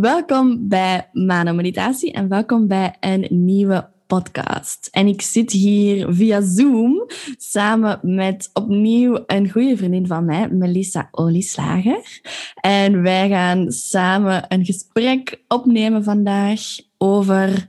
Welkom bij Mano Meditatie en welkom bij een nieuwe podcast. En ik zit hier via Zoom samen met opnieuw een goede vriendin van mij, Melissa Olieslager. En wij gaan samen een gesprek opnemen vandaag over,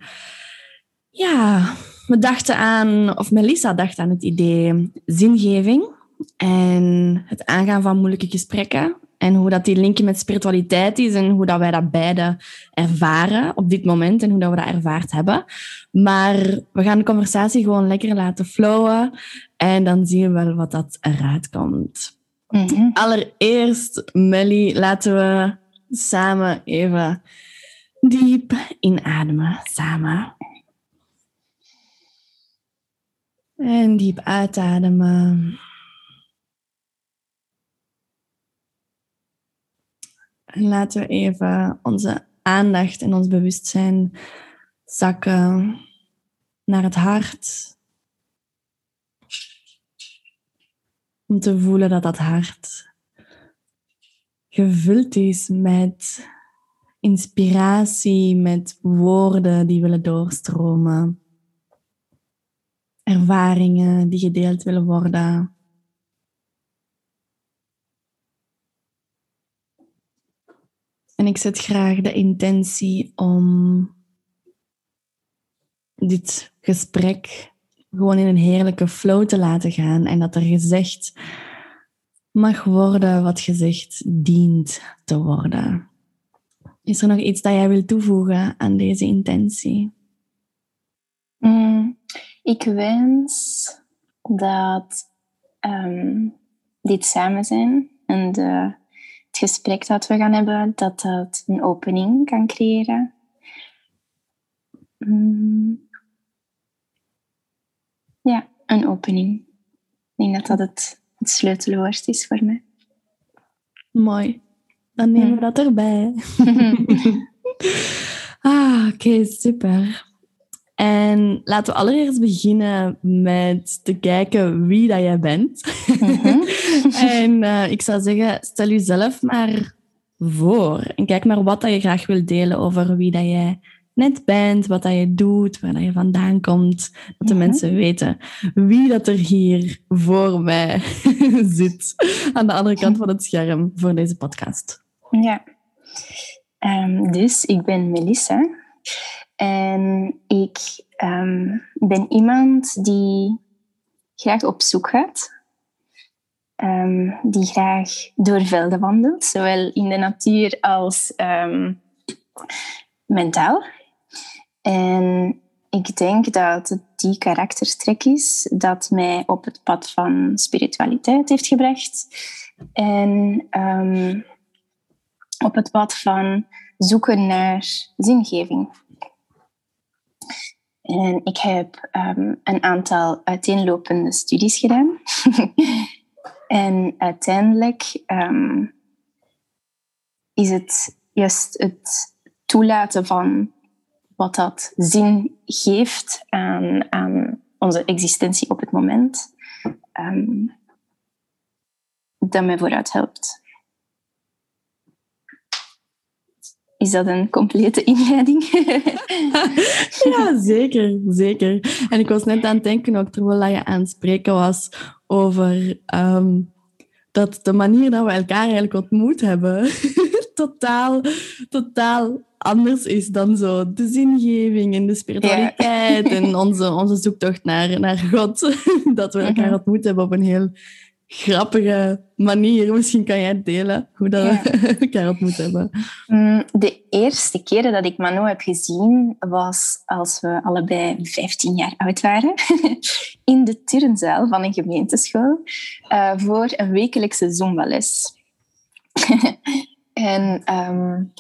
ja, we dachten aan, of Melissa dacht aan het idee zingeving en het aangaan van moeilijke gesprekken. En hoe dat die linkje met spiritualiteit is en hoe dat wij dat beide ervaren op dit moment en hoe dat we dat ervaard hebben. Maar we gaan de conversatie gewoon lekker laten flowen en dan zien we wel wat dat eruit komt. Mhm. Allereerst, Melly, laten we samen even diep inademen. Samen. En diep uitademen. Laten we even onze aandacht en ons bewustzijn zakken naar het hart. Om te voelen dat dat hart gevuld is met inspiratie, met woorden die willen doorstromen, ervaringen die gedeeld willen worden. En ik zet graag de intentie om dit gesprek gewoon in een heerlijke flow te laten gaan en dat er gezegd mag worden wat gezegd dient te worden. Is er nog iets dat jij wilt toevoegen aan deze intentie? Mm, ik wens dat um, dit samen zijn en de het gesprek dat we gaan hebben, dat dat een opening kan creëren. Mm. Ja, een opening. Ik denk dat dat het, het sleutelwoord is voor mij. Mooi. Dan nemen we dat erbij. ah, oké, super. En laten we allereerst beginnen met te kijken wie dat jij bent. Mhm. en uh, ik zou zeggen, stel jezelf maar voor. En kijk maar wat dat je graag wil delen over wie dat jij net bent, wat dat je doet, waar dat je vandaan komt. Dat de mhm. mensen weten wie dat er hier voor mij zit. Aan de andere kant van het scherm voor deze podcast. Ja. Um, dus ik ben Melissa. En ik um, ben iemand die graag op zoek gaat. Um, die graag door velden wandelt, zowel in de natuur als um, mentaal. En ik denk dat het die karaktertrek is dat mij op het pad van spiritualiteit heeft gebracht. En op het pad van zoeken naar zingeving. En ik heb um, een aantal uiteenlopende studies gedaan. en uiteindelijk um, is het juist het toelaten van wat dat zin geeft aan, onze existentie op het moment, um, dat mij vooruit helpt. Is dat een complete inleiding? ja, zeker, zeker. En ik was net aan het denken, ook terwijl je aan het spreken was, over ehm, dat de manier dat we elkaar eigenlijk ontmoet hebben, totaal, totaal anders is dan zo de zingeving en de spiritualiteit en onze, onze zoektocht naar, naar God. dat we elkaar mhm. ontmoet hebben op een heel grappige manier. Misschien kan jij delen hoe dat ja. we elkaar ontmoet hebben. Mm, de eerste keer dat ik Mano heb gezien was als we allebei 15 jaar oud waren. In de turnzaal van een gemeenteschool uh, voor een wekelijkse Zumba-les. en um,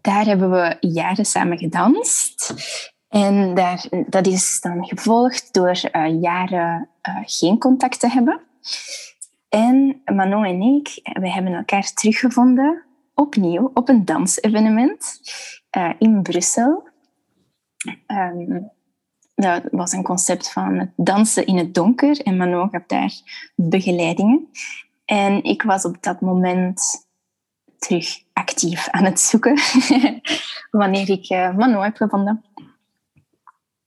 daar hebben we jaren samen gedanst. En daar, dat is dan gevolgd door uh, jaren geen contact te hebben. En Manon en ik, we hebben elkaar teruggevonden, opnieuw, op een dansevenement uh, in Brussel. Um, dat was een concept van het dansen in het donker en Manon gaf daar begeleidingen. En ik was op dat moment terug actief aan het zoeken wanneer ik uh, Mano heb gevonden.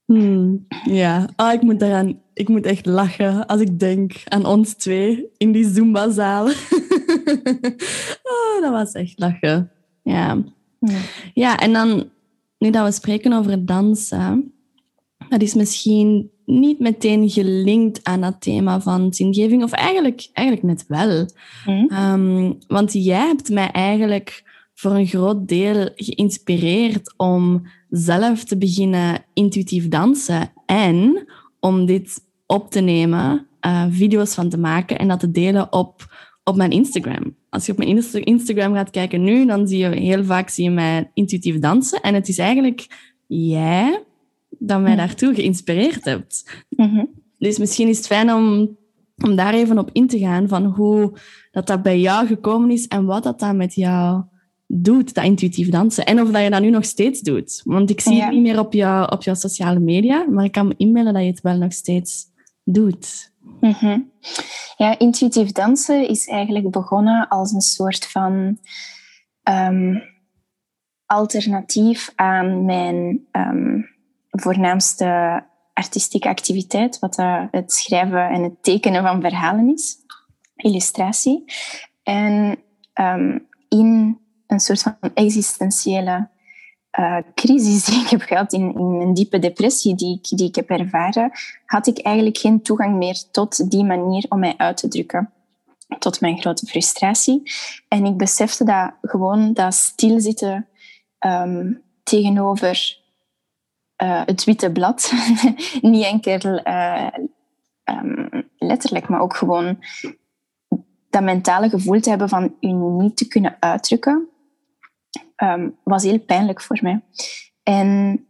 Hmm, ja, ah, ik, moet daaraan, ik moet echt lachen als ik denk aan ons twee in die Zumba-zaal. oh, dat was echt lachen. Ja. Ja, en dan, nu dat we spreken over dansen, dat is misschien niet meteen gelinkt aan dat thema van zingeving, of eigenlijk, eigenlijk net wel. Hmm. Ehm, want jij hebt mij eigenlijk voor een groot deel geïnspireerd om zelf te beginnen intuïtief dansen en om dit op te nemen, uh, video's van te maken en dat te delen op, op mijn Instagram. Als je op mijn Instagram gaat kijken nu, dan zie je heel vaak zie je mij intuïtief dansen. En het is eigenlijk jij dat mij daartoe geïnspireerd hebt. Mhm. Dus misschien is het fijn om, om daar even op in te gaan van hoe dat, dat bij jou gekomen is en wat dat dan met jou doet, dat intuïtief dansen. En of dat je dat nu nog steeds doet. Want ik zie het niet meer op, jou, op jouw sociale media, maar ik kan me inbeelden dat je het wel nog steeds doet. Mhm. Ja, intuïtief dansen is eigenlijk begonnen als een soort van um, alternatief aan mijn um, voornaamste artistieke activiteit, wat het schrijven en het tekenen van verhalen is, illustratie. En um, in een soort van existentiële uh, crisis die ik heb gehad, in, in, een diepe depressie die ik, die ik heb ervaren, had ik eigenlijk geen toegang meer tot die manier om mij uit te drukken. Tot mijn grote frustratie. En ik besefte dat gewoon dat stilzitten um, tegenover uh, het witte blad, niet enkel uh, letterlijk, maar ook gewoon dat mentale gevoel te hebben van u niet te kunnen uitdrukken, um, was heel pijnlijk voor mij. En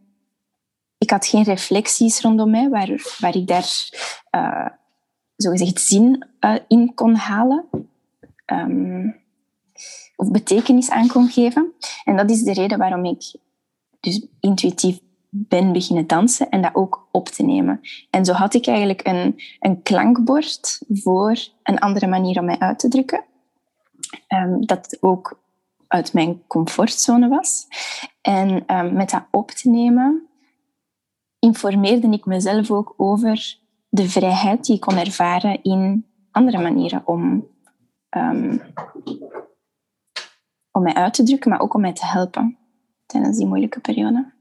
ik had geen reflecties rondom mij waar, waar ik daar uh, zogezegd zin uh, in kon halen. Um, of betekenis aan kon geven. En dat is de reden waarom ik dus intuïtief ben beginnen dansen en dat ook op te nemen. En zo had ik eigenlijk een, een klankbord voor een andere manier om mij uit te drukken. Um, dat ook uit mijn comfortzone was. En um, met dat op te nemen, informeerde ik mezelf ook over de vrijheid die ik kon ervaren in andere manieren om, um, om mij uit te drukken, maar ook om mij te helpen tijdens die moeilijke periode.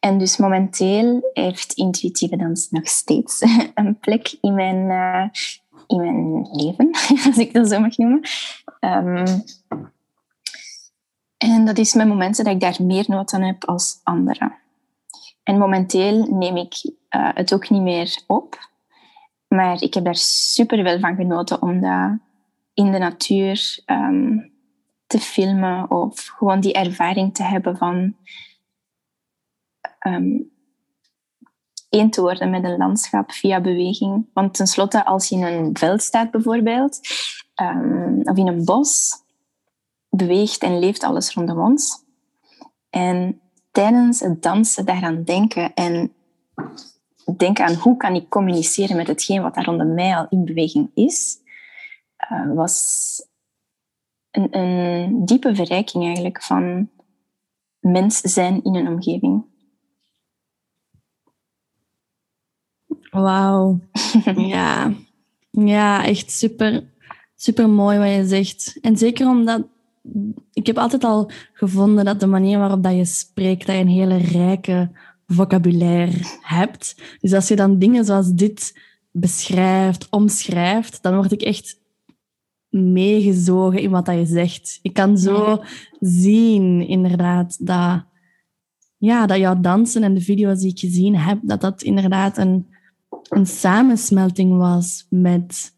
En dus momenteel heeft intuïtieve dans nog steeds een plek in mijn, uh, in mijn leven, als ik dat zo mag noemen. Um, en dat is met momenten dat ik daar meer nood aan heb als anderen. En momenteel neem ik uh, het ook niet meer op. Maar ik heb daar super veel van genoten om dat in de natuur um, te filmen of gewoon die ervaring te hebben van um, één te worden met een landschap via beweging. Want tenslotte, als je in een veld staat bijvoorbeeld, um, of in een bos, beweegt en leeft alles rondom ons. En tijdens het dansen daaraan denken en denken aan hoe kan ik communiceren met hetgeen wat daar rondom mij al in beweging is, uh, was een, een, diepe verrijking eigenlijk van mens zijn in een omgeving. Wauw. ja. ja, echt super, super mooi wat je zegt. En zeker omdat ik heb altijd al gevonden dat de manier waarop dat je spreekt, dat je een hele rijke vocabulaire hebt. Dus als je dan dingen zoals dit beschrijft, omschrijft, dan word ik echt meegezogen in wat dat je zegt. Ik kan zo zien, inderdaad, dat, ja, dat jouw dansen en de video's die ik gezien heb, dat dat inderdaad een, een samensmelting was met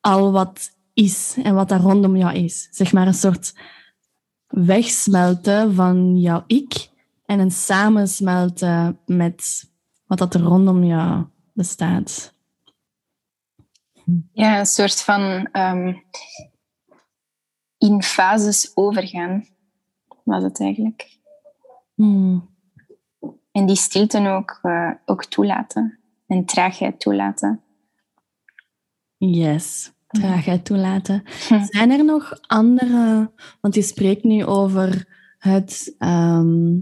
al wat is en wat daar rondom jou is. Zeg maar een soort wegsmelten van jouw ik en een samensmelten met wat dat er rondom jou bestaat. Ja, een soort van um, in fases overgaan was het eigenlijk. Hmm. En die stilte ook, uh, ook toelaten en traagheid toelaten. Yes. Traagheid toelaten. Zijn er nog andere, want je spreekt nu over het, ehm,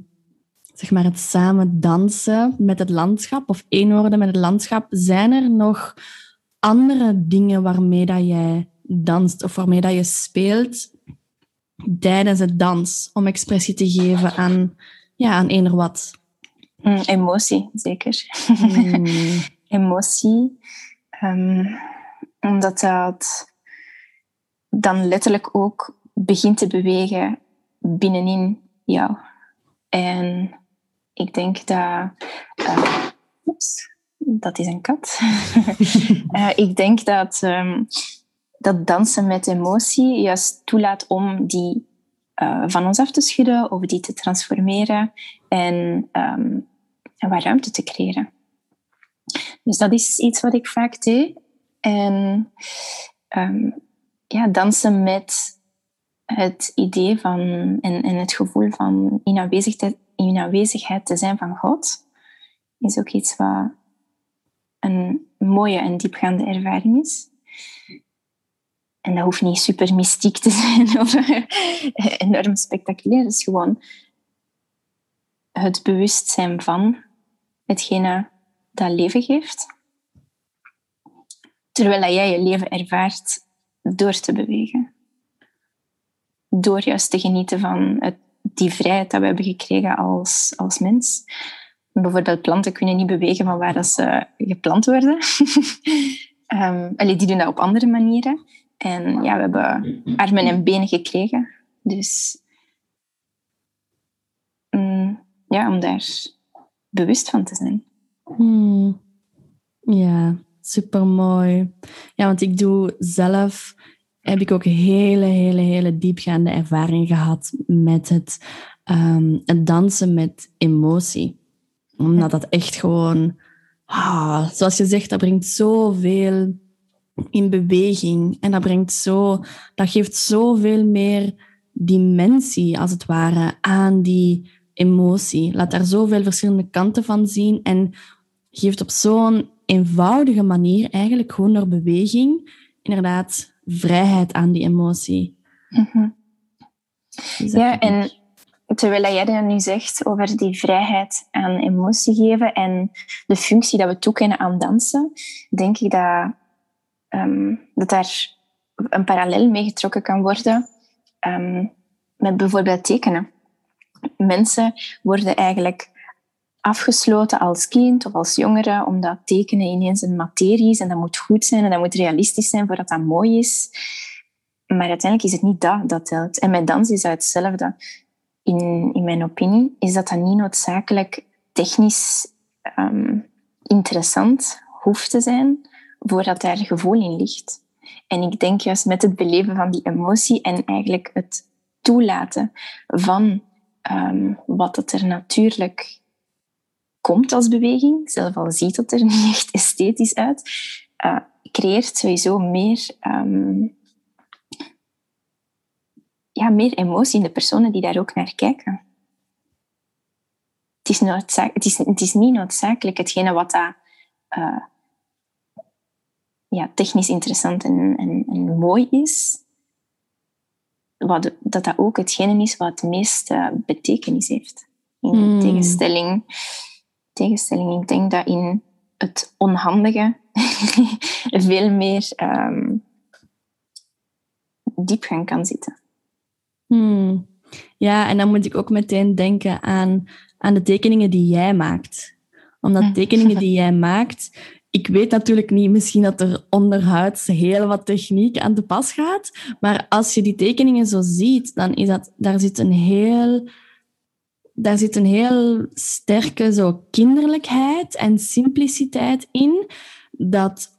zeg maar het samen dansen met het landschap of één worden met het landschap. Zijn er nog andere dingen waarmee dat jij danst of waarmee dat je speelt tijdens het dans om expressie te geven aan, ja, aan eender wat? Mm, emotie, zeker. Mm. emotie. Um, omdat dat dan letterlijk ook begint te bewegen binnenin jou. En ik denk dat. Uh, oeps, dat is een kat. uh, ik denk dat, um, dat dansen met emotie juist toelaat om die uh, van ons af te schudden of die te transformeren en, um, en wat ruimte te creëren. Dus dat is iets wat ik vaak deed. En um, ja, dansen met het idee van en, en het gevoel van in aanwezigheid, in aanwezigheid te zijn van God, is ook iets wat een mooie en diepgaande ervaring is. En dat hoeft niet super mystiek te zijn of enorm spectaculair. Het is gewoon het bewustzijn van hetgene dat leven geeft. Terwijl jij je leven ervaart door te bewegen. Door juist te genieten van het, die vrijheid dat we hebben gekregen als, als mens. Bijvoorbeeld planten kunnen niet bewegen van waar dat ze geplant worden. um, die doen dat op andere manieren. En ja, we hebben armen en benen gekregen. Dus mm, ja, om daar bewust van te zijn. Hmm. Ja, super mooi. Ja, want ik doe zelf, heb ik ook hele, hele, hele diepgaande ervaring gehad met het, um, het dansen met emotie. Omdat dat echt gewoon, ah, zoals je zegt, dat brengt zoveel in beweging. En dat brengt zo, dat geeft zoveel meer dimensie, als het ware, aan die emotie. Laat daar zoveel verschillende kanten van zien en geeft op zo'n eenvoudige manier, eigenlijk gewoon door beweging, inderdaad vrijheid aan die emotie. Mhm. Ja, en terwijl jij dat nu zegt over die vrijheid aan emotie geven en de functie dat we toekennen aan dansen, denk ik dat, um, dat daar een parallel mee getrokken kan worden um, met bijvoorbeeld tekenen. Mensen worden eigenlijk afgesloten als kind of als jongere, omdat tekenen ineens een materie is en dat moet goed zijn en dat moet realistisch zijn voordat dat mooi is. Maar uiteindelijk is het niet dat dat telt. En met dans is dat hetzelfde. In, in mijn opinie is dat dan niet noodzakelijk technisch um, interessant hoeft te zijn voordat daar gevoel in ligt. En ik denk juist met het beleven van die emotie en eigenlijk het toelaten van um, wat het er natuurlijk komt als beweging, zelf al ziet het er niet echt esthetisch uit, uh, creëert sowieso meer, um, ja, meer emotie in de personen die daar ook naar kijken. Het is, het is, het is niet noodzakelijk hetgene wat dat, uh, ja, technisch interessant en, en, en, mooi is, wat, dat dat ook hetgene is wat het meeste betekenis heeft. In hmm. tegenstelling tegenstelling. Ik denk dat in het onhandige veel meer um, diepgang kan zitten. Hmm. Ja, en dan moet ik ook meteen denken aan, aan de tekeningen die jij maakt. Omdat hm. tekeningen die jij maakt, ik weet natuurlijk niet, misschien dat er onderhuids heel wat techniek aan de pas gaat, maar als je die tekeningen zo ziet, dan is dat, daar zit een heel daar zit een heel sterke zo kinderlijkheid en simpliciteit in, dat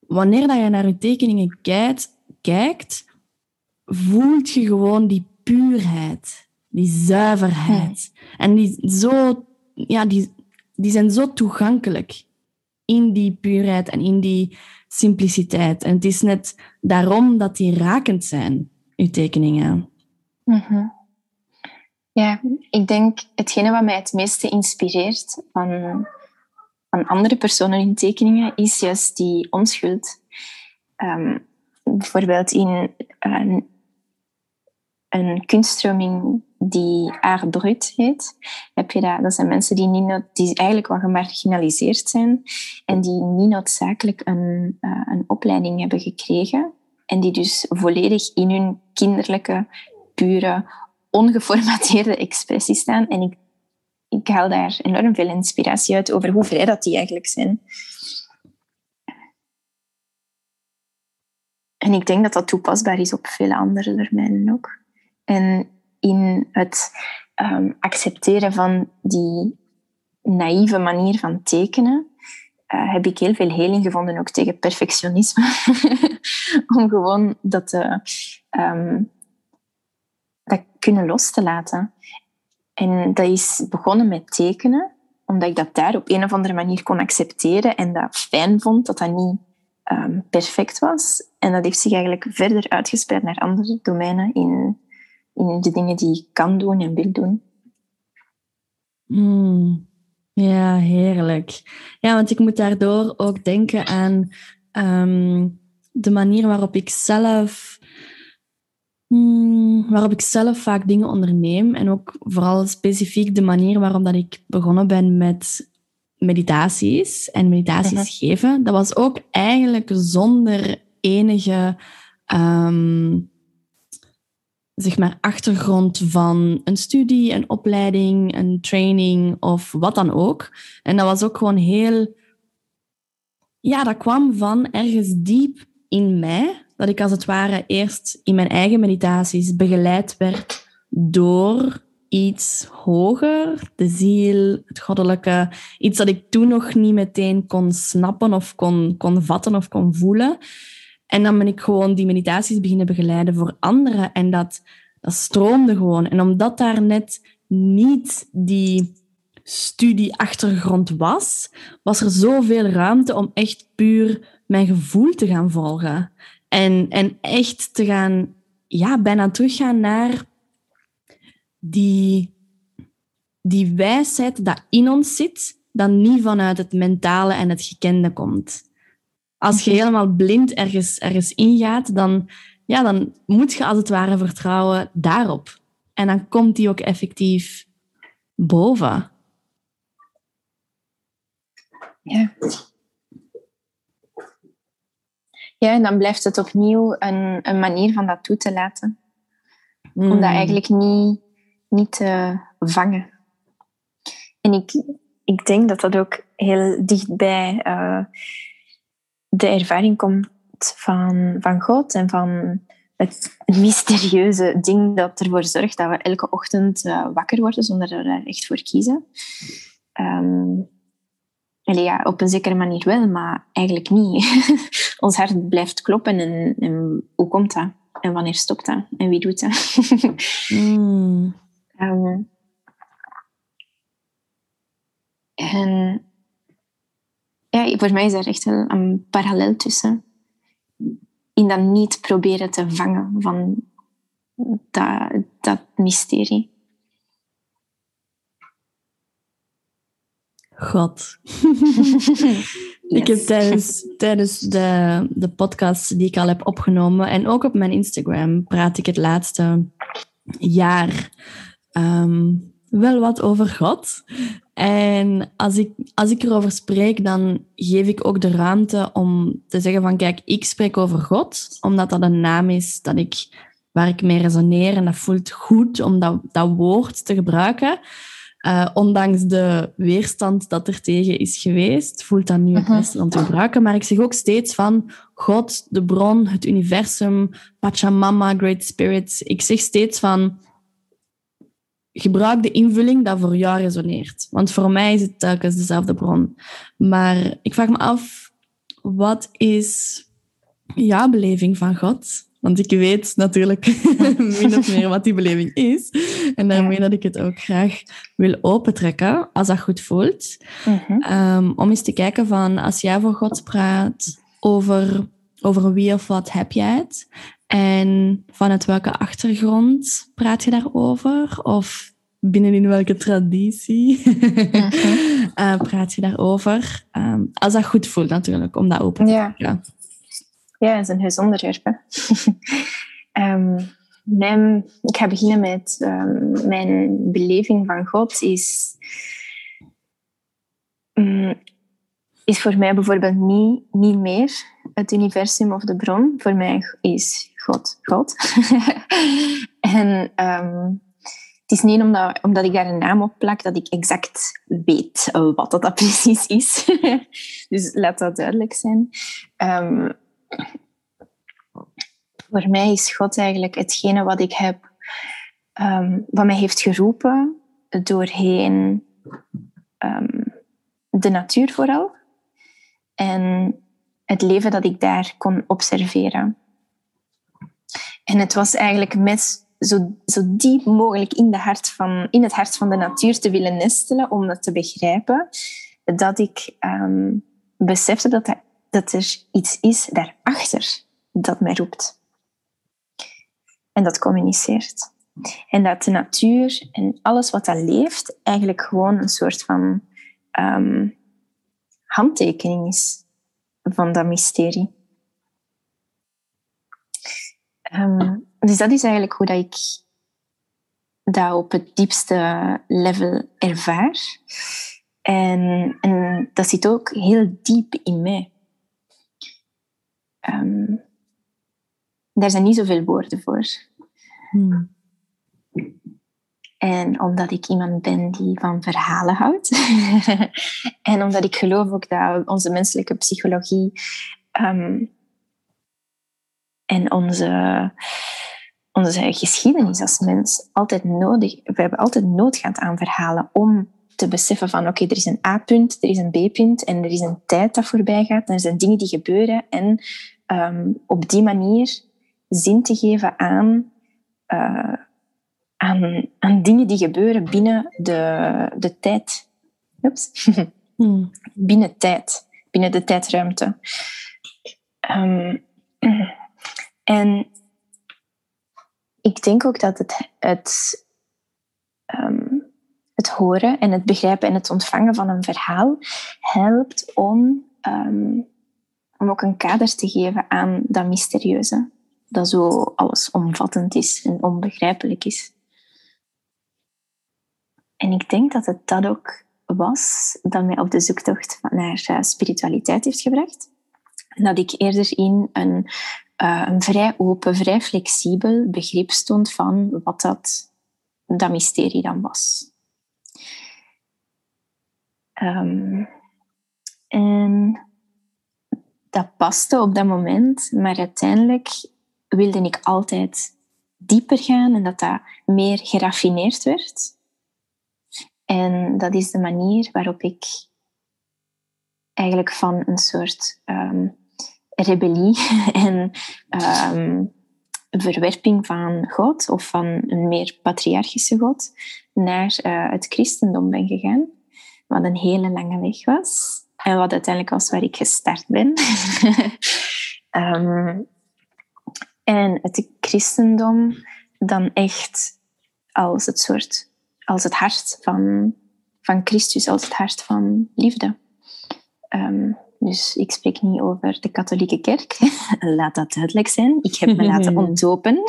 wanneer dat je naar je tekeningen kijkt, kijkt, voelt je gewoon die puurheid, die zuiverheid. En die, zo, ja, die, die zijn zo toegankelijk in die puurheid en in die simpliciteit. En het is net daarom dat die rakend zijn, uw tekeningen. Mm ja, ik denk hetgene wat mij het meeste inspireert van, van andere personen in tekeningen is juist die onschuld. Ehm, bijvoorbeeld in een, een kunststroming die Art Brut heet, heb je dat. Dat zijn mensen die, niet, die eigenlijk wat gemarginaliseerd zijn en die niet noodzakelijk een, uh, een opleiding hebben gekregen en die dus volledig in hun kinderlijke, pure, ongeformateerde expressie staan. En ik, ik haal daar enorm veel inspiratie uit over hoe vrij dat die eigenlijk zijn. En ik denk dat dat toepasbaar is op veel andere domeinen ook. En in het um, accepteren van die naïeve manier van tekenen, uh, heb ik heel veel heling gevonden ook tegen perfectionisme. Om gewoon dat, uh, um, dat kunnen los te laten. En dat is begonnen met tekenen, omdat ik dat daar op een of andere manier kon accepteren en dat fijn vond dat dat niet um, perfect was. En dat heeft zich eigenlijk verder uitgespreid naar andere domeinen in, in de dingen die ik kan doen en wil doen. Mm. Ja, heerlijk. Ja, want ik moet daardoor ook denken aan um, de manier waarop ik zelf Hmm, waarop ik zelf vaak dingen onderneem en ook vooral specifiek de manier waarop dat ik begonnen ben met meditaties en meditaties uh-huh. geven. Dat was ook eigenlijk zonder enige um, zeg maar achtergrond van een studie, een opleiding, een training of wat dan ook. En dat was ook gewoon heel... Ja, dat kwam van ergens diep in mij dat ik als het ware eerst in mijn eigen meditaties begeleid werd door iets hoger, de ziel, het goddelijke, iets dat ik toen nog niet meteen kon snappen of kon, kon vatten of kon voelen. En dan ben ik gewoon die meditaties beginnen begeleiden voor anderen en dat, dat stroomde gewoon. En omdat daar net niet die studieachtergrond was, was er zoveel ruimte om echt puur mijn gevoel te gaan volgen. En, en echt te gaan, ja, bijna teruggaan naar die, die wijsheid dat in ons zit, dat niet vanuit het mentale en het gekende komt. Als je helemaal blind ergens, ergens ingaat, dan, ja, dan moet je als het ware vertrouwen daarop. En dan komt die ook effectief boven. Ja. Ja, en dan blijft het opnieuw een, een manier van dat toe te laten. Om dat hmm. eigenlijk niet, niet te vangen. En ik, ik denk dat dat ook heel dicht bij uh, de ervaring komt van, van God en van het mysterieuze ding dat ervoor zorgt dat we elke ochtend uh, wakker worden zonder er daar echt voor kiezen. Um, Allee, ja, op een zekere manier wel, maar eigenlijk niet. Ons hart blijft kloppen en, en, hoe komt dat? En wanneer stopt dat? En wie doet dat? mm. um, en ja, voor mij is er echt een, een parallel tussen. In dat niet proberen te vangen van dat, dat mysterie. God. Ik heb tijdens, tijdens de, de podcast die ik al heb opgenomen en ook op mijn Instagram praat ik het laatste jaar ehm, wel wat over God. En als ik, als ik erover spreek, dan geef ik ook de ruimte om te zeggen van kijk, ik spreek over God, omdat dat een naam is dat ik, waar ik mee resoneer en dat voelt goed om dat, dat woord te gebruiken. Uh, ondanks de weerstand dat er tegen is geweest, voelt dat nu het mhm. beste om te gebruiken. Maar ik zeg ook steeds van God, de bron, het universum, Pachamama, Great Spirits. Ik zeg steeds van gebruik de invulling dat voor jou resoneert. Want voor mij is het telkens dezelfde bron. Maar ik vraag me af, wat is jouw beleving van God? Want ik weet natuurlijk min of meer wat die beleving is. En daarmee dat ik het ook graag wil opentrekken, als dat goed voelt. Mhm. Ehm, om eens te kijken van, als jij voor God praat, over, over wie of wat heb jij het? En vanuit welke achtergrond praat je daarover? Of binnenin welke traditie uh praat je daarover? Um, als dat goed voelt natuurlijk, om dat open te trekken. Ja, dat is een heus onderwerp. um, mijn, ik ga beginnen met um, mijn beleving van God is, um, is voor mij bijvoorbeeld niet, niet meer het universum of de bron. Voor mij is God God. en um, het is niet omdat, omdat ik daar een naam op plak dat ik exact weet wat dat, dat precies is. dus laat dat duidelijk zijn. Um, voor mij is God eigenlijk hetgene wat ik heb, um, wat mij heeft geroepen doorheen um, de natuur vooral. En het leven dat ik daar kon observeren. En het was eigenlijk met zo, zo diep mogelijk in, de hart van, in het hart van de natuur te willen nestelen, om dat te begrijpen, dat ik um, besefte dat, er, dat er iets is daarachter dat mij roept. En dat communiceert. En dat de natuur en alles wat dat leeft eigenlijk gewoon een soort van um, handtekening is van dat mysterie. Um, dus dat is eigenlijk hoe dat ik dat op het diepste level ervaar. En, en dat zit ook heel diep in mij. Um, daar zijn niet zoveel woorden voor. Hmm. En omdat ik iemand ben die van verhalen houdt. en omdat ik geloof ook dat onze menselijke psychologie um, en onze, onze geschiedenis als mens altijd nodig... We hebben altijd nood gehad aan verhalen om te beseffen van oké, er is een A-punt, er is een B-punt en er is een tijd dat voorbij gaat. Er zijn dingen die gebeuren en um, op die manier zin te geven aan, uh, aan, aan dingen die gebeuren binnen de, de tijd. Oeps. Hmm. Binnen tijd, binnen de tijdruimte. Um, en ik denk ook dat het, het, um, het horen en het begrijpen en het ontvangen van een verhaal helpt om, um, om ook een kader te geven aan dat mysterieuze. Dat zo allesomvattend is en onbegrijpelijk is. En ik denk dat het dat ook was dat mij op de zoektocht naar uh, spiritualiteit heeft gebracht. Dat ik eerder in een uh, een vrij open, vrij flexibel begrip stond van wat dat, dat mysterie dan was. Um, en dat paste op dat moment, maar uiteindelijk wilde ik altijd dieper gaan en dat dat meer geraffineerd werd. En dat is de manier waarop ik eigenlijk van een soort um, rebellie en um, verwerping van God of van een meer patriarchische God naar uh, het christendom ben gegaan. Wat een hele lange weg was. En wat uiteindelijk was waar ik gestart ben. um, en het christendom dan echt als het soort, als het hart van, van Christus, als het hart van liefde. Um, dus ik spreek niet over de katholieke kerk. Laat dat duidelijk zijn. Ik heb me laten ontdopen.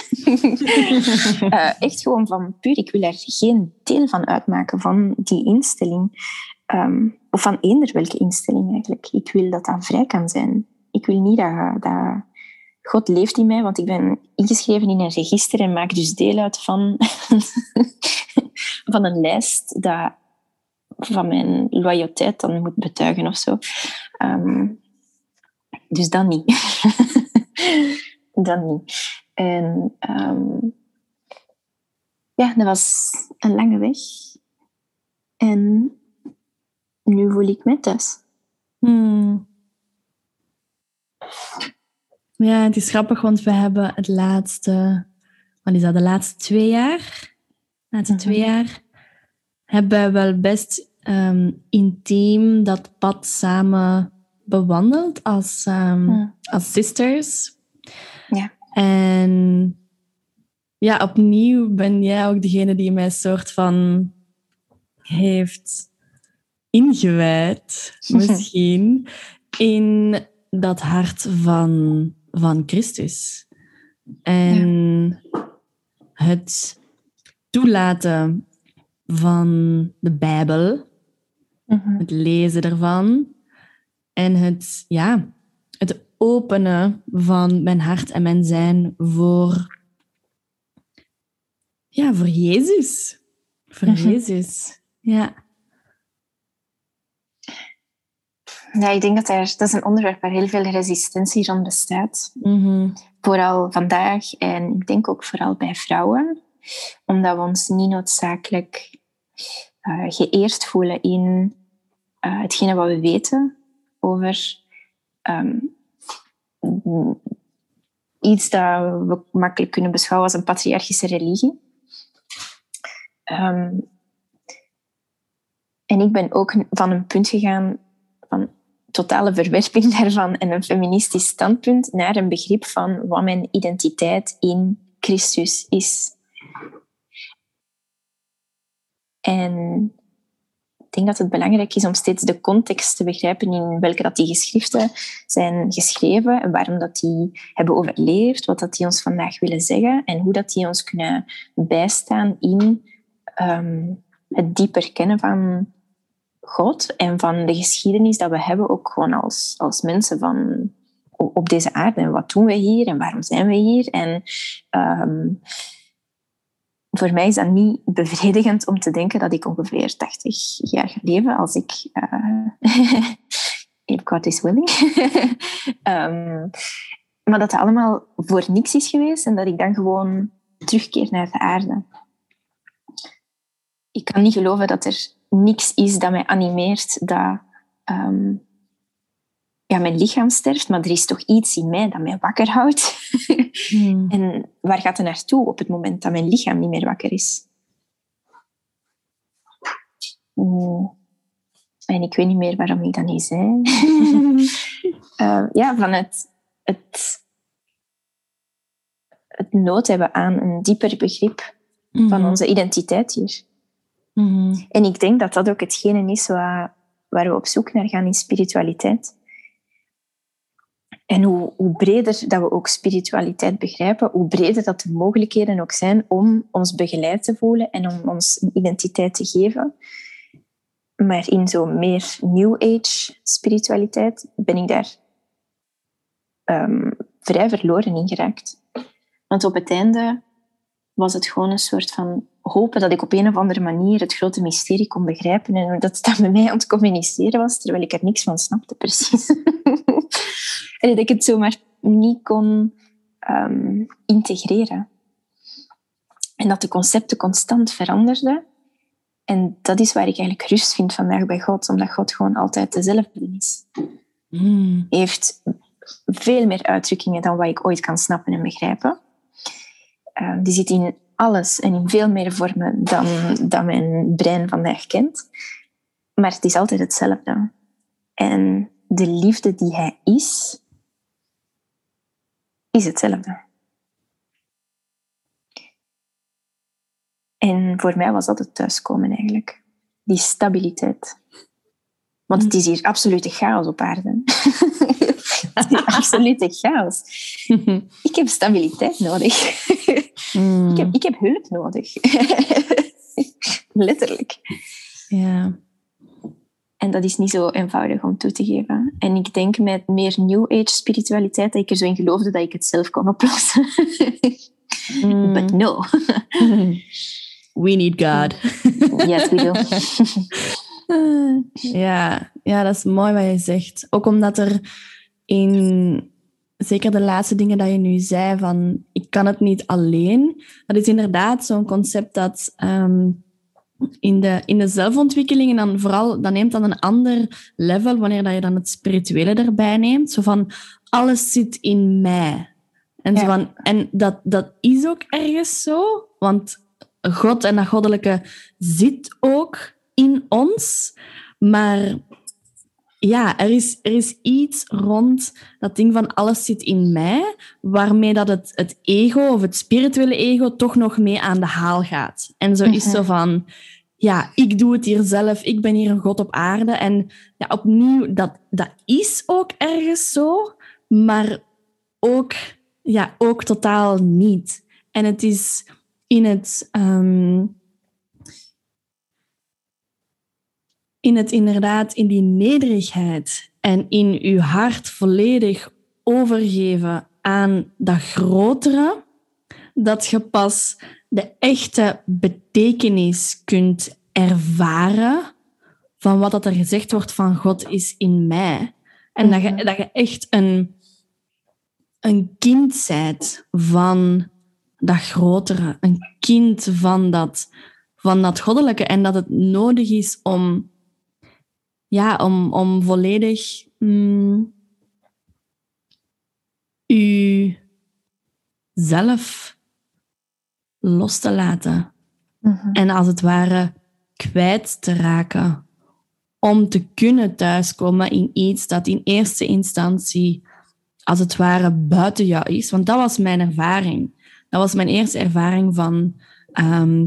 uh, echt gewoon van puur, ik wil er geen deel van uitmaken van die instelling. Um, van eender welke instelling eigenlijk. Ik wil dat dat vrij kan zijn. Ik wil niet dat, dat God leeft in mij, want ik ben ingeschreven in een register en maak dus deel uit van, van een lijst dat van mijn loyaliteit dan moet betuigen of zo. Um, dus dan niet. dan niet. En um, ja, dat was een lange weg. En nu voel ik me thuis. Hmm. Ja, het is grappig, want we hebben het laatste, wat is dat, de laatste twee jaar, de laatste mm -hmm. twee jaar, hebben we wel best um, intiem dat pad samen bewandeld als, um, als sisters. Ja. En ja, opnieuw ben jij ook degene die mij soort van heeft ingewijd, misschien, in dat hart van, van Christus. En het toelaten van de Bijbel, Mhm. het lezen ervan en het, ja, het openen van mijn hart en mijn zijn voor, ja, voor Jezus. Voor Mhm. Jezus. Ja. Ja, ik denk dat er, dat is een onderwerp waar heel veel resistentie rond bestaat. Mhm. Vooral vandaag en ik denk ook vooral bij vrouwen. Omdat we ons niet noodzakelijk eh, geëerd voelen in eh, hetgene wat we weten over ehm, iets dat we makkelijk kunnen beschouwen als een patriarchische religie. Ehm, en ik ben ook van een punt gegaan van totale verwerping daarvan en een feministisch standpunt naar een begrip van wat mijn identiteit in Christus is. En ik denk dat het belangrijk is om steeds de context te begrijpen in welke dat die geschriften zijn geschreven en waarom dat die hebben overleefd, wat dat die ons vandaag willen zeggen en hoe dat die ons kunnen bijstaan in ehm, het dieper kennen van God en van de geschiedenis dat we hebben, ook gewoon als, als mensen van, op deze aarde. En wat doen we hier en waarom zijn we hier? En ehm, voor mij is dat niet bevredigend om te denken dat ik ongeveer 80 jaar ga leven als ik... Uh, if God is willing. um, maar dat het allemaal voor niks is geweest en dat ik dan gewoon terugkeer naar de aarde. Ik kan niet geloven dat er niks is dat mij animeert dat um, ja, mijn lichaam sterft, maar er is toch iets in mij dat mij wakker houdt. Hmm. en waar gaat het naartoe op het moment dat mijn lichaam niet meer wakker is? Mm. En ik weet niet meer waarom ik dat niet zei. uh, ja, van het, het, het nood hebben aan een dieper begrip van onze identiteit hier. Mhm. En ik denk dat dat ook hetgene is waar, waar we op zoek naar gaan in spiritualiteit. En hoe, breder dat we ook spiritualiteit begrijpen, hoe breder dat de mogelijkheden ook zijn om ons begeleid te voelen en om ons een identiteit te geven. Maar in zo'n meer New Age spiritualiteit ben ik daar um, vrij verloren in geraakt. Want op het einde was het gewoon een soort van hopen dat ik op een of andere manier het grote mysterie kon begrijpen en dat het met mij aan het communiceren was, terwijl ik er niks van snapte, precies. en dat ik het zomaar niet kon um, integreren. En dat de concepten constant veranderden. En dat is waar ik eigenlijk rust vind vandaag bij God, omdat God gewoon altijd dezelfde is. Mm. Hij heeft veel meer uitdrukkingen dan wat ik ooit kan snappen en begrijpen. Uh, die zit in alles en in veel meer vormen dan, dan mijn brein vandaag kent. Maar het is altijd hetzelfde. En de liefde die hij is, is hetzelfde. En voor mij was dat het thuiskomen eigenlijk. Die stabiliteit. Want het is hier absolute chaos op aarde. het is absolute chaos. Ik heb stabiliteit nodig. Mm. Ik, heb, ik heb hulp nodig. Letterlijk. Ja. En dat is niet zo eenvoudig om toe te geven. En ik denk met meer New Age spiritualiteit dat ik er zo in geloofde dat ik het zelf kon oplossen. Mm. But no. We need God. yes, we do. ja, ja, dat is mooi wat je zegt. Ook omdat er in zeker de laatste dingen dat je nu zei, van ik kan het niet alleen. Dat is inderdaad zo'n concept dat um, in, de, in de zelfontwikkeling, en dan vooral, dat neemt dan een ander level wanneer dat je dan het spirituele erbij neemt. Zo van, alles zit in mij. En, ja. zo van, en dat, dat is ook ergens zo, want God en dat goddelijke zit ook in ons, maar ja, er is, er is iets rond dat ding van alles zit in mij, waarmee dat het, het ego of het spirituele ego toch nog mee aan de haal gaat. En zo is zo van, ja, ik doe het hier zelf, ik ben hier een god op aarde. En ja, opnieuw, dat, dat is ook ergens zo, maar ook, ja, ook totaal niet. En het is in het, ehm, in het inderdaad, in die nederigheid en in uw hart volledig overgeven aan dat grotere, dat je pas de echte betekenis kunt ervaren van wat dat er gezegd wordt van God is in mij. En dat, je, mhm. dat je echt een, een kind bent van dat grotere, een kind van dat, van dat goddelijke. En dat het nodig is om, ja, om, om volledig mm, u zelf los te laten. Mhm. En als het ware kwijt te raken. Om te kunnen thuiskomen in iets dat in eerste instantie, als het ware, buiten jou is. Want dat was mijn ervaring. Dat was mijn eerste ervaring van, ehm,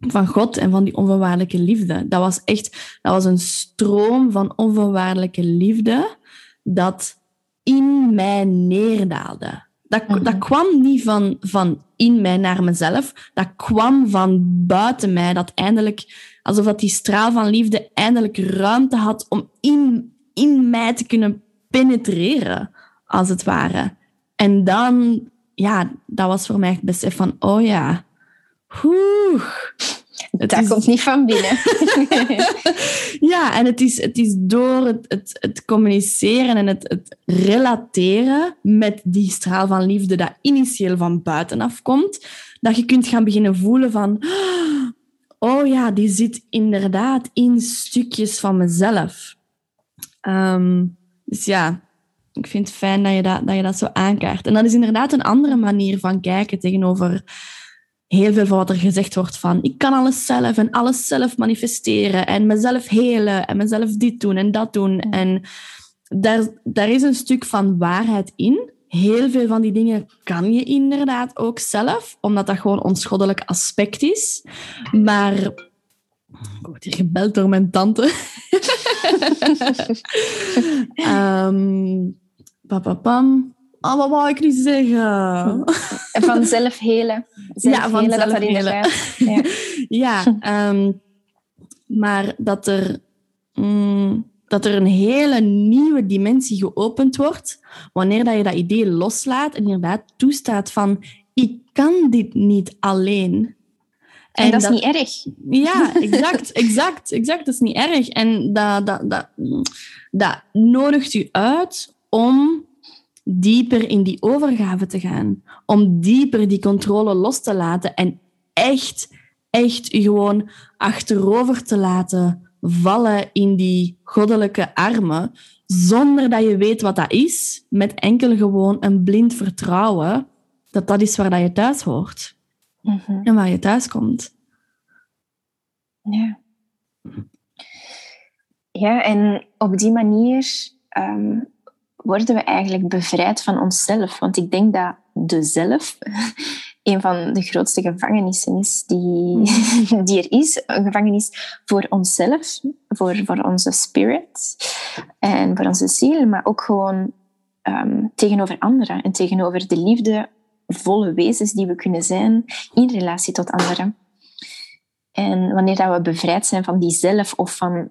van God en van die onvoorwaardelijke liefde. Dat was echt dat was een stroom van onvoorwaardelijke liefde dat in mij neerdaalde. Dat, dat mhm. kwam niet van, van in mij naar mezelf. Dat kwam van buiten mij. Dat eindelijk, alsof dat die straal van liefde eindelijk ruimte had om in, in mij te kunnen penetreren, als het ware. En dan, ja, dat was voor mij het besef van, oh ja, Oeh, dat komt niet van binnen. ja, en het is, het is door het, het, het communiceren en het, het relateren met die straal van liefde dat initieel van buitenaf komt, dat je kunt gaan beginnen voelen van... Oh ja, die zit inderdaad in stukjes van mezelf. Ehm, dus ja, ik vind het fijn dat je dat, dat je dat zo aankaart. En dat is inderdaad een andere manier van kijken tegenover heel veel van wat er gezegd wordt van ik kan alles zelf en alles zelf manifesteren en mezelf helen en mezelf dit doen en dat doen. En daar, daar is een stuk van waarheid in. Heel veel van die dingen kan je inderdaad ook zelf, omdat dat gewoon ons goddelijk aspect is. Maar ik word hier gebeld door mijn tante. um, pam. Oh, wat wou ik nu zeggen? Van zelf helen. Ja, van dat helen. Ja, ja ehm, maar dat er, mm, dat er een hele nieuwe dimensie geopend wordt wanneer dat je dat idee loslaat en inderdaad toestaat van ik kan dit niet alleen. En, dat, is niet erg. Ja, exact, exact, exact. Dat is niet erg. En dat, dat, dat, dat nodigt u uit om dieper in die overgave te gaan. Om dieper die controle los te laten en echt, echt je gewoon achterover te laten vallen in die goddelijke armen, zonder dat je weet wat dat is, met enkel gewoon een blind vertrouwen dat dat is waar dat je thuis hoort. Mhm. En waar je thuis komt. Ja. Ja, en op die manier ehm, worden we eigenlijk bevrijd van onszelf. Want ik denk dat de zelf een van de grootste gevangenissen is die, die er is. Een gevangenis voor onszelf, voor, voor onze spirit en voor onze ziel, maar ook gewoon ehm, tegenover anderen en tegenover de liefdevolle wezens die we kunnen zijn in relatie tot anderen. En wanneer dat we bevrijd zijn van die zelf of van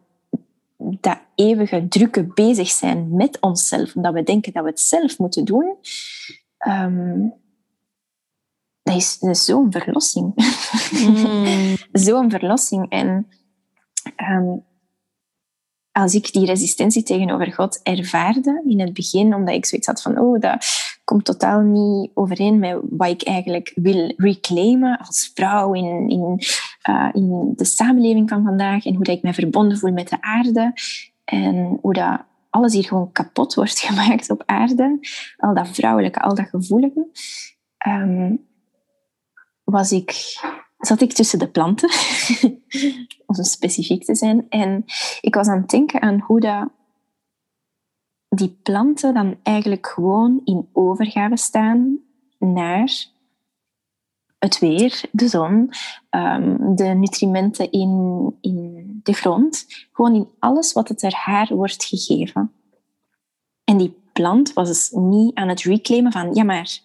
dat eeuwige drukke bezig zijn met onszelf, omdat we denken dat we het zelf moeten doen, um, dat is, dat is zo'n verlossing. Mm. zo'n verlossing. En um, als ik die resistentie tegenover God ervaarde in het begin, omdat ik zoiets had van, oh, dat komt totaal niet overeen met wat ik eigenlijk wil reclaimen als vrouw in, in, uh, in de samenleving van vandaag en hoe ik mij verbonden voel met de aarde en hoe dat alles hier gewoon kapot wordt gemaakt op aarde, al dat vrouwelijke, al dat gevoelige, um, was ik zat ik tussen de planten, om specifiek te zijn. En ik was aan het denken aan hoe dat die planten dan eigenlijk gewoon in overgave staan naar het weer, de zon, ehm, de nutrimenten in, in de grond. Gewoon in alles wat het er haar wordt gegeven. En die plant was dus niet aan het reclaimen van ja, maar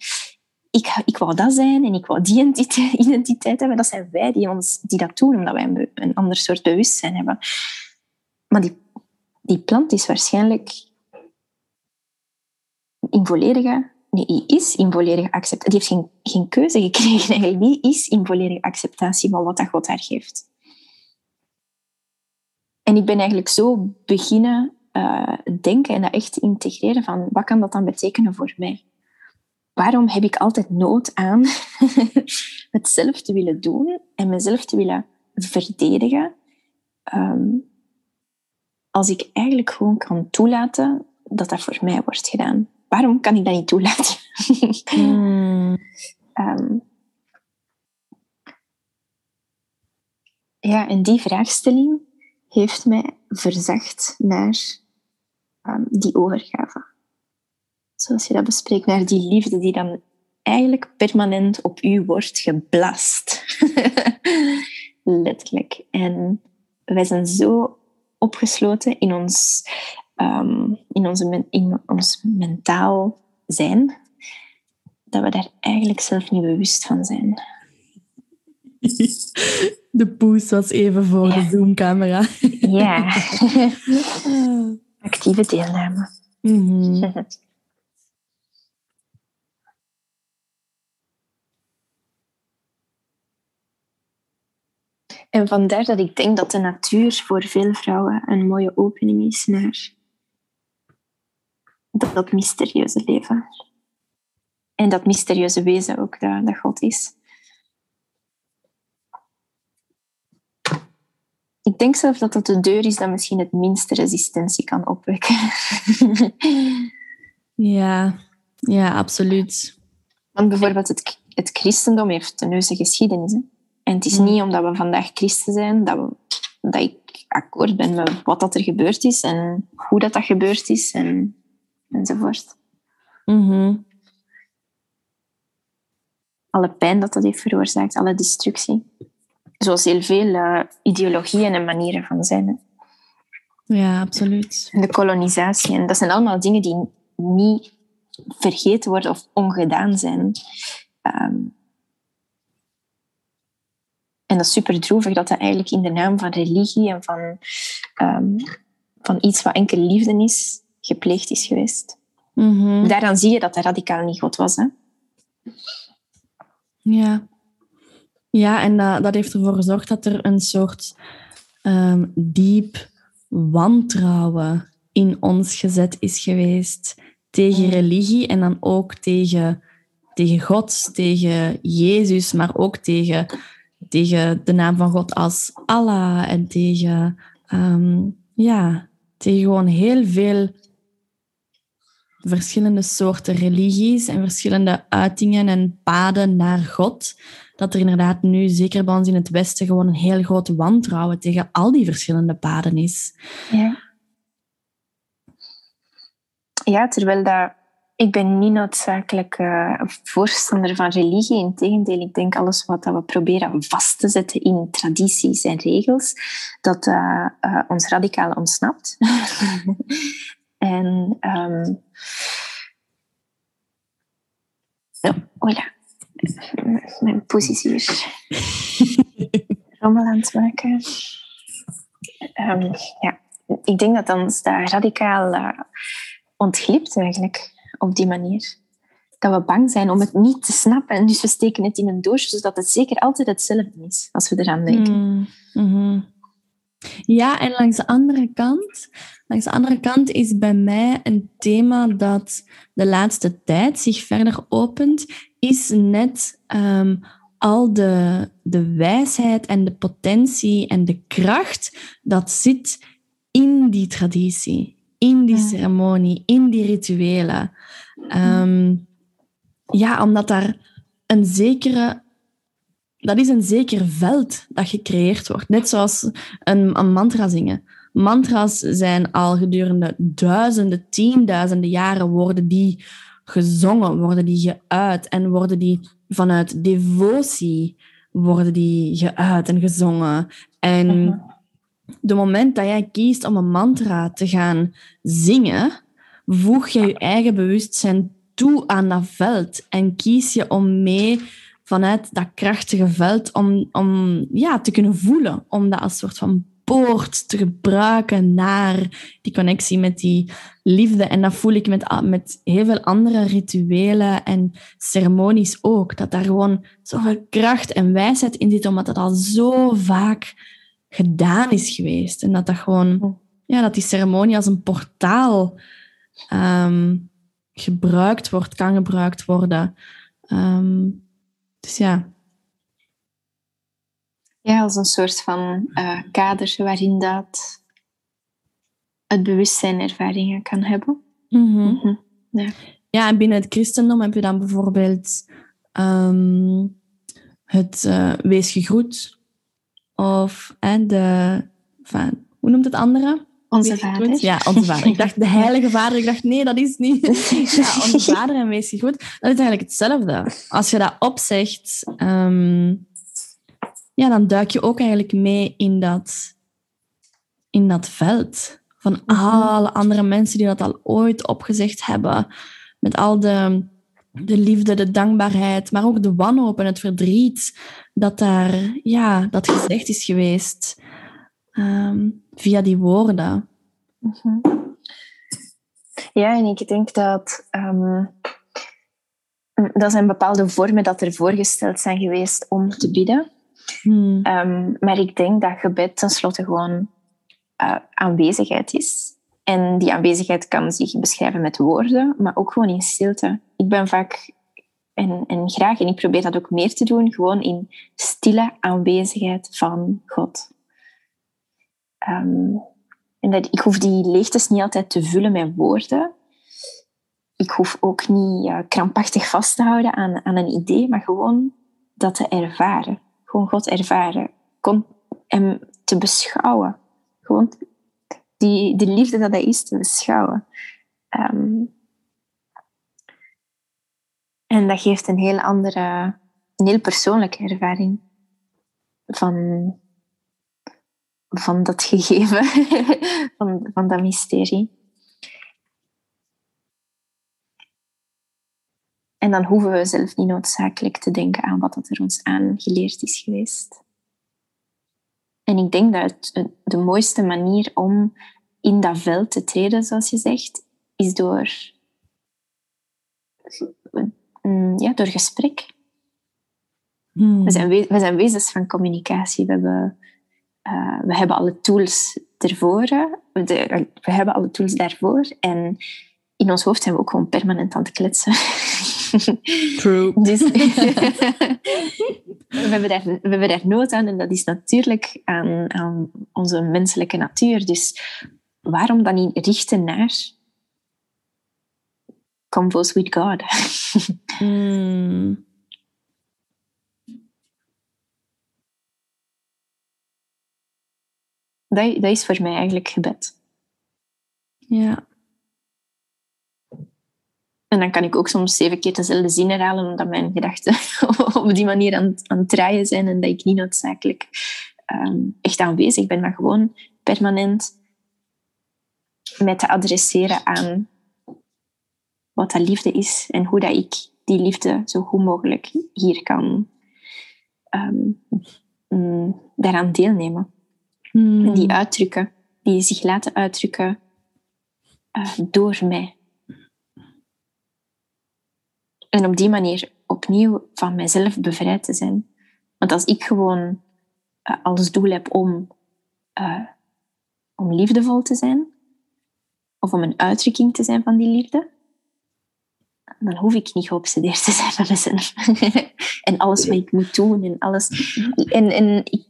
ik, ik wou dat zijn en ik wou die identiteit, hebben. Dat zijn wij die, ons, die dat doen, omdat wij een, een ander soort bewustzijn hebben. Maar die, die plant is waarschijnlijk in volledige... Nee, is in volledige acceptatie. Die heeft geen, geen keuze gekregen eigenlijk. Die is in volledige acceptatie van wat dat God haar geeft. En ik ben eigenlijk zo beginnen uh, denken en dat echt integreren van wat kan dat dan betekenen voor mij? Waarom heb ik altijd nood aan het zelf te willen doen en mezelf te willen verdedigen? Um, als ik eigenlijk gewoon kan toelaten dat dat voor mij wordt gedaan. Waarom kan ik dat niet toelaten? hmm. um, ja, en die vraagstelling heeft mij verzacht naar um, die overgave. Zoals je dat bespreekt, naar die liefde die dan eigenlijk permanent op u wordt geblast. Letterlijk. En wij zijn zo opgesloten in ons, um, in onze, in ons mentaal zijn, dat we daar eigenlijk zelf niet bewust van zijn. De poes was even voor de zoomcamera. Ja. Actieve deelname. Mm En vandaar dat ik denk dat de natuur voor veel vrouwen een mooie opening is naar dat, mysterieuze leven. En dat mysterieuze wezen ook dat, dat God is. Ik denk zelf dat dat de deur is dat misschien het minste resistentie kan opwekken. ja, ja, absoluut. Want bijvoorbeeld het, het christendom heeft een neuze geschiedenis. Hè? En het is mm. niet omdat we vandaag christen zijn dat, we, dat ik akkoord ben met wat dat er gebeurd is en hoe dat, dat gebeurd is en, enzovoort. Mm Alle pijn dat dat heeft veroorzaakt, alle destructie zoals heel veel uh, ideologieën en manieren van zijn. Ja, absoluut. De kolonisatie. En dat zijn allemaal dingen die niet vergeten worden of ongedaan zijn. Ehm, en dat is super droevig dat dat eigenlijk in de naam van religie en van, um, van iets wat enkel liefde is, gepleegd is geweest. Mm Daaraan zie je dat dat radicaal niet God was. Hè? Ja. Ja, en dat, dat heeft ervoor gezorgd dat er een soort um, diep wantrouwen in ons gezet is geweest tegen mm. religie en dan ook tegen, tegen God, tegen Jezus, maar ook tegen, tegen de naam van God als Allah en tegen, um, ja, tegen gewoon heel veel verschillende soorten religies en verschillende uitingen en paden naar God dat er inderdaad nu, zeker bij ons in het Westen, gewoon een heel groot wantrouwen tegen al die verschillende paden is. Ja, ja terwijl dat, ik ben niet noodzakelijk uh, voorstander van religie. Integendeel, ik denk alles wat we proberen vast te zetten in tradities en regels, dat uh, uh, ons radicaal ontsnapt. en um, ja, voilà mijn positie hier rommel aan het maken. Um, ja, ik denk dat ons daar radicaal uh, ontglipt eigenlijk op die manier. Dat we bang zijn om het niet te snappen. En dus we steken het in een doosje, zodat het zeker altijd hetzelfde is, als we eraan denken. Mm -hmm. Ja, en langs de andere kant, langs de andere kant is bij mij een thema dat de laatste tijd zich verder opent, is net um, al de, de wijsheid en de potentie en de kracht dat zit in die traditie, in die ceremonie, in die rituelen. Um, ja, omdat daar een zekere dat is een zeker veld dat gecreëerd wordt. Net zoals een, een mantra zingen. Mantra's zijn al gedurende duizenden, tienduizenden jaren worden die gezongen, worden die geuit en worden die vanuit devotie worden die geuit en gezongen. En uh de moment dat jij kiest om een mantra te gaan zingen, voeg je je eigen bewustzijn toe aan dat veld en kies je om mee vanuit dat krachtige veld om, om ja, te kunnen voelen, om dat als soort van poort te gebruiken naar die connectie met die liefde. En dat voel ik met, met heel veel andere rituelen en ceremonies ook. Dat daar gewoon zoveel kracht en wijsheid in zit, omdat het al zo vaak gedaan is geweest. En dat dat gewoon, ja, dat die ceremonie als een portaal ehm, gebruikt wordt, kan gebruikt worden. Ehm, dus ja. Ja, als een soort van uh, kader waarin dat het bewustzijn ervaringen kan hebben. Mhm. Mhm. Ja. ja, en binnen het christendom heb je dan bijvoorbeeld ehm, het uh, wees gegroet of en de, van, hoe noemt het andere? Onze vader. Ja, onze vader. Ik dacht de heilige vader. Ik dacht, nee, dat is niet. Ja, onze vader en wees goed. Dat is eigenlijk hetzelfde. Als je dat opzegt, um, ja, dan duik je ook eigenlijk mee in dat, in dat veld. Van mhm. alle andere mensen die dat al ooit opgezegd hebben. Met al de, de liefde, de dankbaarheid, maar ook de wanhoop en het verdriet dat daar ja, dat gezegd is geweest. Um, via die woorden. Mhm. Ja, en ik denk dat um, dat zijn bepaalde vormen dat er voorgesteld zijn geweest om te bidden. Hmm. Um, maar ik denk dat gebed tenslotte gewoon uh, aanwezigheid is. En die aanwezigheid kan zich beschrijven met woorden, maar ook gewoon in stilte. Ik ben vaak en, en graag, en ik probeer dat ook meer te doen, gewoon in stille aanwezigheid van God. Um, en ik hoef die leegtes niet altijd te vullen met woorden. Ik hoef ook niet krampachtig vast te houden aan, aan een idee, maar gewoon dat te ervaren. Gewoon God ervaren. Kom, hem te beschouwen. Gewoon die, de liefde dat hij is te beschouwen. Um, en dat geeft een heel andere, een heel persoonlijke ervaring van, van dat gegeven, van, van dat mysterie. En dan hoeven we zelf niet noodzakelijk te denken aan wat er ons aangeleerd is geweest. En ik denk dat de mooiste manier om in dat veld te treden, zoals je zegt, is door, mm, ja, door gesprek. Hmm. We, zijn we, zijn wezens van communicatie. We hebben uh, we hebben alle tools ervoor. we hebben alle tools daarvoor. En in ons hoofd zijn we ook gewoon permanent aan het kletsen. True. Dus, we, hebben daar, we hebben daar nood aan en dat is natuurlijk aan, aan onze menselijke natuur. Dus waarom dan niet richten naar Convos with God? mm. Dat, dat is voor mij eigenlijk gebed. Ja. En dan kan ik ook soms zeven keer dezelfde zin herhalen, omdat mijn gedachten op die manier aan, aan het draaien zijn en dat ik niet noodzakelijk um, echt aanwezig ben, maar gewoon permanent mij te adresseren aan wat dat liefde is en hoe dat ik die liefde zo goed mogelijk hier kan um, daaraan deelnemen. Hmm. Die uitdrukken, die zich laten uitdrukken uh, door mij. En op die manier opnieuw van mijzelf bevrijd te zijn. Want als ik gewoon uh, als doel heb om, uh, om liefdevol te zijn, of om een uitdrukking te zijn van die liefde, dan hoef ik niet geobsedeerd te zijn van mezelf. en alles wat ik moet doen en alles. En, en ik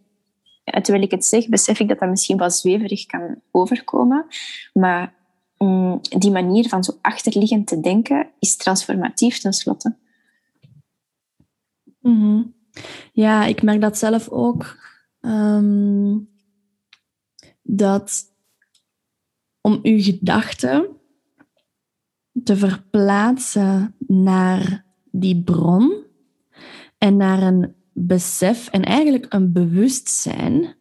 terwijl ik het zeg, besef ik dat dat misschien wel zweverig kan overkomen. Maar mm, die manier van zo achterliggend te denken is transformatief tenslotte. Mm Ja, ik merk dat zelf ook. Ehm, dat om uw gedachten te verplaatsen naar die bron en naar een besef en eigenlijk een bewustzijn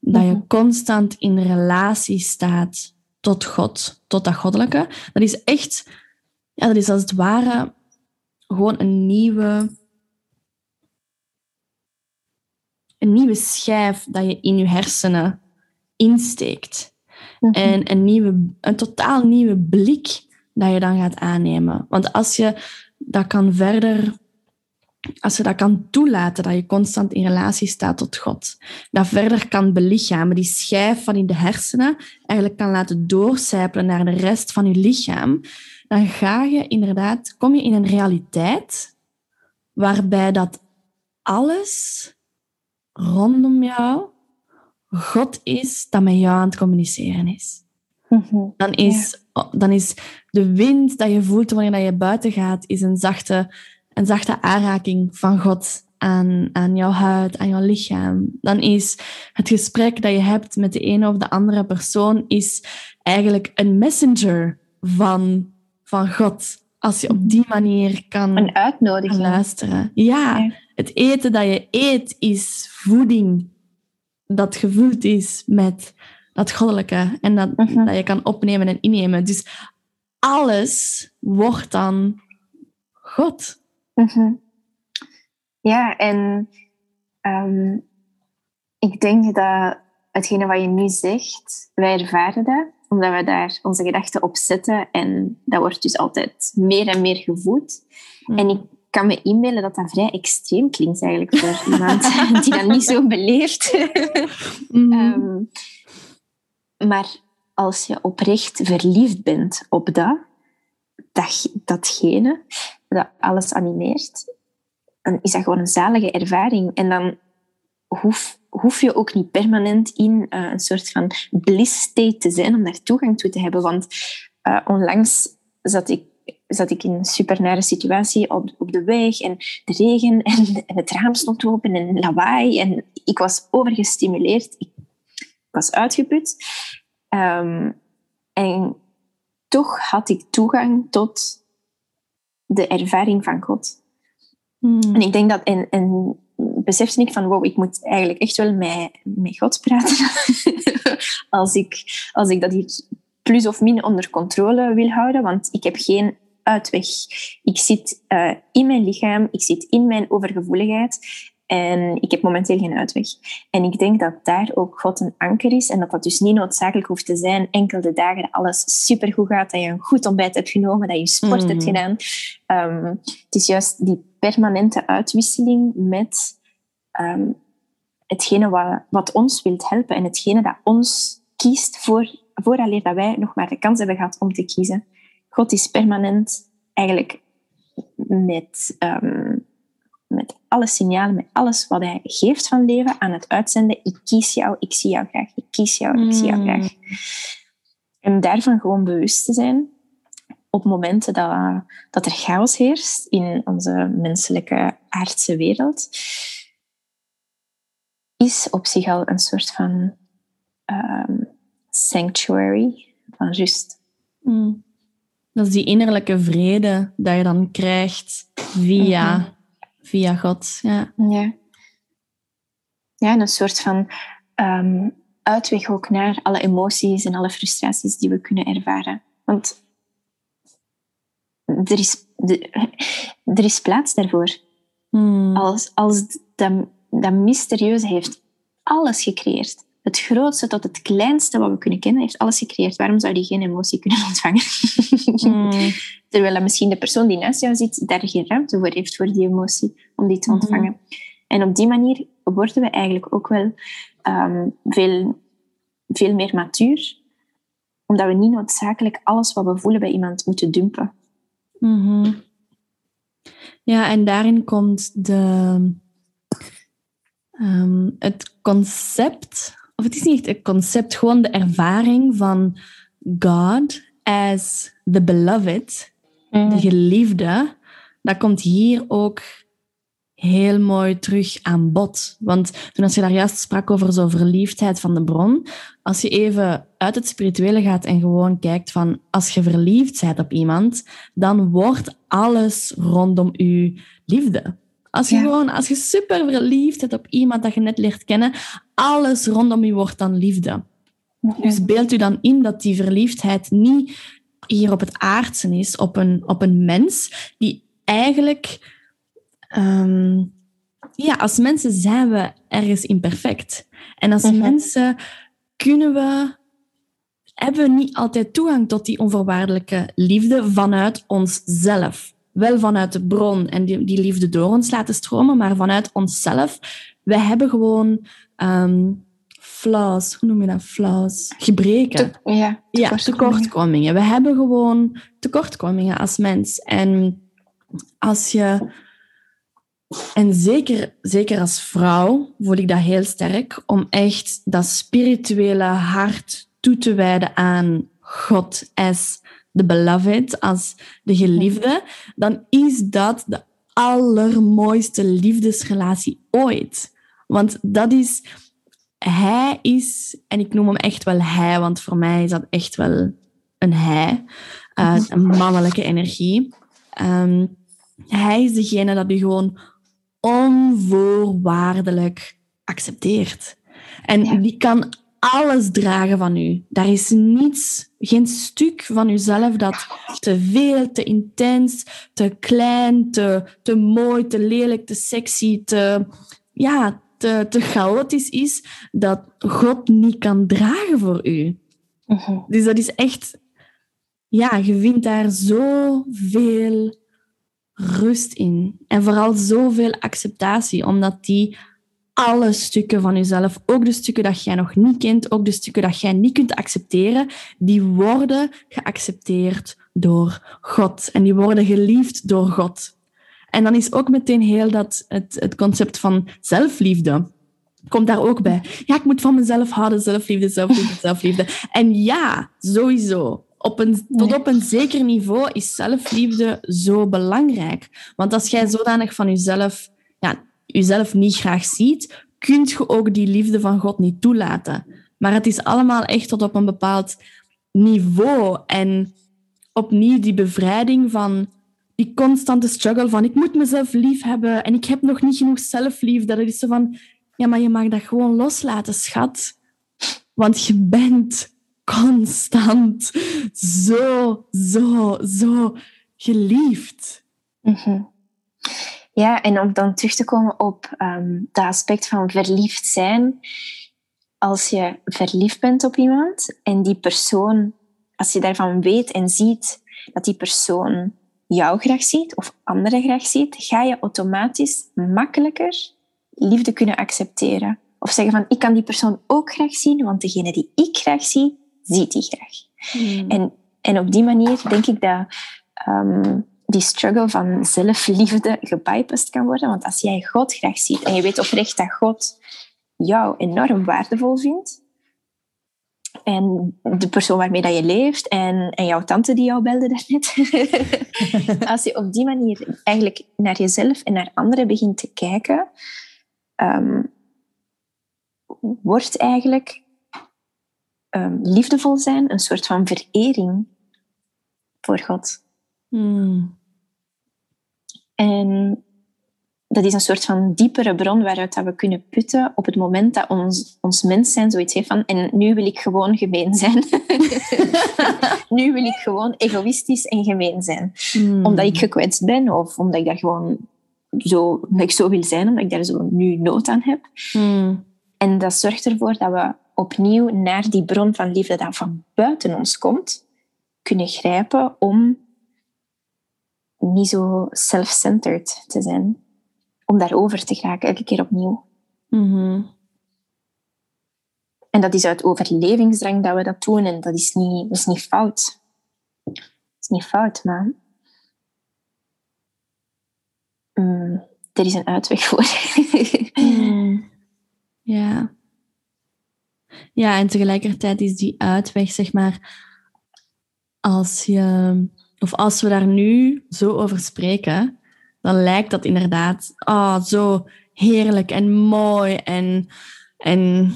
dat je mhm. constant in relatie staat tot God, tot dat goddelijke. Dat is echt, ja, dat is als het ware gewoon een nieuwe, een nieuwe schijf dat je in je hersenen insteekt. Mhm. En een, nieuwe, een totaal nieuwe blik dat je dan gaat aannemen. Want als je dat kan verder, als je dat kan toelaten, dat je constant in relatie staat tot God, dat verder kan belichamen, die schijf van in de hersenen eigenlijk kan laten doorcijpelen naar de rest van je lichaam, dan ga je inderdaad, kom je in een realiteit waarbij dat alles rondom jou God is dat met jou aan het communiceren is. Mhm. Dan is, dan is de wind dat je voelt wanneer je buiten gaat, is een zachte, een zachte aanraking van God aan, aan jouw huid, aan jouw lichaam. Dan is het gesprek dat je hebt met de ene of de andere persoon is eigenlijk een messenger van, van God. Als je op die manier kan, Een uitnodiging. luisteren. Ja, Ja. het eten dat je eet is voeding dat gevuld is met dat goddelijke en dat, Mhm. dat je kan opnemen en innemen. Dus alles wordt dan God. Mhm. Ja, en ehm, ik denk dat hetgene wat je nu zegt, wij ervaren dat, omdat we daar onze gedachten op zetten en dat wordt dus altijd meer en meer gevoed. En ik kan me inbeelden dat dat vrij extreem klinkt eigenlijk voor iemand die dat niet zo beleeft. Mhm. Ehm, maar als je oprecht verliefd bent op dat, dat datgene dat alles animeert, dan is dat gewoon een zalige ervaring. En dan hoef, hoef je ook niet permanent in eh, een soort van bliss state te zijn om daar toegang toe te hebben. Want eh, onlangs zat ik, zat ik in een super nare situatie op, op de weg en de regen en, het raam stond open en lawaai. En ik was overgestimuleerd. Ik, ik was uitgeput. Ehm, en toch had ik toegang tot de ervaring van God. Mhm. En ik denk dat, en, en besefte ik van, wow, ik moet eigenlijk echt wel met, met God praten. als, ik, als ik dat hier plus of min onder controle wil houden, want ik heb geen uitweg. Ik zit eh, in mijn lichaam, ik zit in mijn overgevoeligheid en ik heb momenteel geen uitweg. En ik denk dat daar ook God een anker is en dat dat dus niet noodzakelijk hoeft te zijn enkel de dagen dat alles supergoed gaat, dat je een goed ontbijt hebt genomen, dat je sport hebt gedaan. Ehm, het is juist die permanente uitwisseling met ehm, hetgene wat, wat ons wilt helpen en hetgene dat ons kiest voor, vooraleer dat wij nog maar de kans hebben gehad om te kiezen. God is permanent eigenlijk met, ehm, met alle signalen, met alles wat hij geeft van leven aan het uitzenden. Ik kies jou, ik zie jou graag, ik kies jou, ik zie jou Mm. graag. En daarvan gewoon bewust te zijn op momenten dat, dat er chaos heerst in onze menselijke aardse wereld, is op zich al een soort van ehm, sanctuary van rust. Mhm. Dat is die innerlijke vrede dat je dan krijgt via, Mhm. Via God. Ja. Ja. Ja, en een soort van ehm, uitweg ook naar alle emoties en alle frustraties die we kunnen ervaren. Want er is, er is plaats daarvoor. Mhm. Als, als dat, dat mysterieuze heeft alles gecreëerd. Het grootste tot het kleinste wat we kunnen kennen, heeft alles gecreëerd. Waarom zou die geen emotie kunnen ontvangen? Mhm. Terwijl misschien de persoon die naast jou zit daar geen ruimte voor heeft, voor die emotie, om die te Mhm. ontvangen. En op die manier worden we eigenlijk ook wel ehm, veel, veel meer matuur, omdat we niet noodzakelijk alles wat we voelen bij iemand moeten dumpen. Mhm. Ja, en daarin komt de, ehm, het concept, of het is niet echt het concept, gewoon de ervaring van God as the beloved, de geliefde, dat komt hier ook heel mooi terug aan bod. Want toen als je daar juist sprak over zo'n verliefdheid van de bron, als je even uit het spirituele gaat en gewoon kijkt van als je verliefd bent op iemand, dan wordt alles rondom u liefde. Als je Ja. gewoon, als je super verliefd bent op iemand dat je net leert kennen, alles rondom je wordt dan liefde. Dus beeld u dan in dat die verliefdheid niet hier op het aardse is, op een, op een mens die eigenlijk... ehm, ja, als mensen zijn we ergens imperfect. En als Mhm. mensen kunnen we... Hebben we niet altijd toegang tot die onvoorwaardelijke liefde vanuit onszelf. Wel vanuit de bron en die, die liefde door ons laten stromen, maar vanuit onszelf. We hebben gewoon ehm flaws, hoe noem je dat? Flaws? Gebreken. Te- ja, Ja, tekortkomingen. tekortkomingen. We hebben gewoon tekortkomingen als mens. En als je... En zeker, zeker als vrouw voel ik dat heel sterk, om echt dat spirituele hart toe te wijden aan God as the beloved, als de geliefde, dan is dat de allermooiste liefdesrelatie ooit. Want dat is... Hij is, en ik noem hem echt wel hij, want voor mij is dat echt wel een hij, eh, een mannelijke energie. Ehm, hij is degene dat u gewoon onvoorwaardelijk accepteert. En Ja. die kan alles dragen van u. Daar is niets, geen stuk van uzelf dat te veel, te intens, te klein, te, te mooi, te lelijk, te sexy, te, ja, te, te chaotisch is, dat God niet kan dragen voor u. Mhm. Dus dat is echt... Ja, je vindt daar zoveel rust in. En vooral zoveel acceptatie, omdat die alle stukken van jezelf, ook de stukken dat jij nog niet kent, ook de stukken dat jij niet kunt accepteren, die worden geaccepteerd door God. En die worden geliefd door God. En dan is ook meteen heel dat, het, het concept van zelfliefde komt daar ook bij. Ja, ik moet van mezelf houden, zelfliefde, zelfliefde, zelfliefde. En ja, sowieso. Op een, tot op een zeker niveau is zelfliefde zo belangrijk. Want als jij zodanig van jezelf, jezelf niet graag ziet, kun je ook die liefde van God niet toelaten. Maar het is allemaal echt tot op een bepaald niveau. En opnieuw die bevrijding van die constante struggle van ik moet mezelf lief hebben en ik heb nog niet genoeg zelfliefde. Dat is zo van, ja, maar je mag dat gewoon loslaten, schat. Want je bent constant zo, zo, zo geliefd. Mhm. Ja, en om dan terug te komen op ehm dat aspect van verliefd zijn. Als je verliefd bent op iemand en die persoon, als je daarvan weet en ziet dat die persoon jou graag ziet of anderen graag ziet, ga je automatisch makkelijker liefde kunnen accepteren. Of zeggen van, ik kan die persoon ook graag zien, want degene die ik graag zie, ziet die graag. En, en op die manier denk ik dat ehm, die struggle van zelfliefde gebypast kan worden. Want als jij God graag ziet en je weet oprecht dat God jou enorm waardevol vindt, en de persoon waarmee dat je leeft en, en jouw tante die jou belde daarnet. als je op die manier eigenlijk naar jezelf en naar anderen begint te kijken, ehm, wordt eigenlijk ehm, liefdevol zijn een soort van verering voor God. Hmm. En dat is een soort van diepere bron waaruit dat we kunnen putten op het moment dat ons, ons mens zijn zoiets heeft van en nu wil ik gewoon gemeen zijn. nu wil ik gewoon egoïstisch en gemeen zijn. Hmm. Omdat ik gekwetst ben of omdat ik daar gewoon zo, omdat ik zo wil zijn, omdat ik daar zo nu nood aan heb. Hmm. En dat zorgt ervoor dat we opnieuw naar die bron van liefde dat van buiten ons komt, kunnen grijpen om niet zo self-centered te zijn. Om daarover te geraken, elke keer opnieuw. Mhm. En dat is uit overlevingsdrang dat we dat doen. En dat is niet, dat is niet fout. Dat is niet fout, maar... mm, er is een uitweg voor. Hmm. Ja. Ja, en tegelijkertijd is die uitweg, zeg maar, als je, of als we daar nu zo over spreken, dan lijkt dat inderdaad oh, zo heerlijk en mooi en, en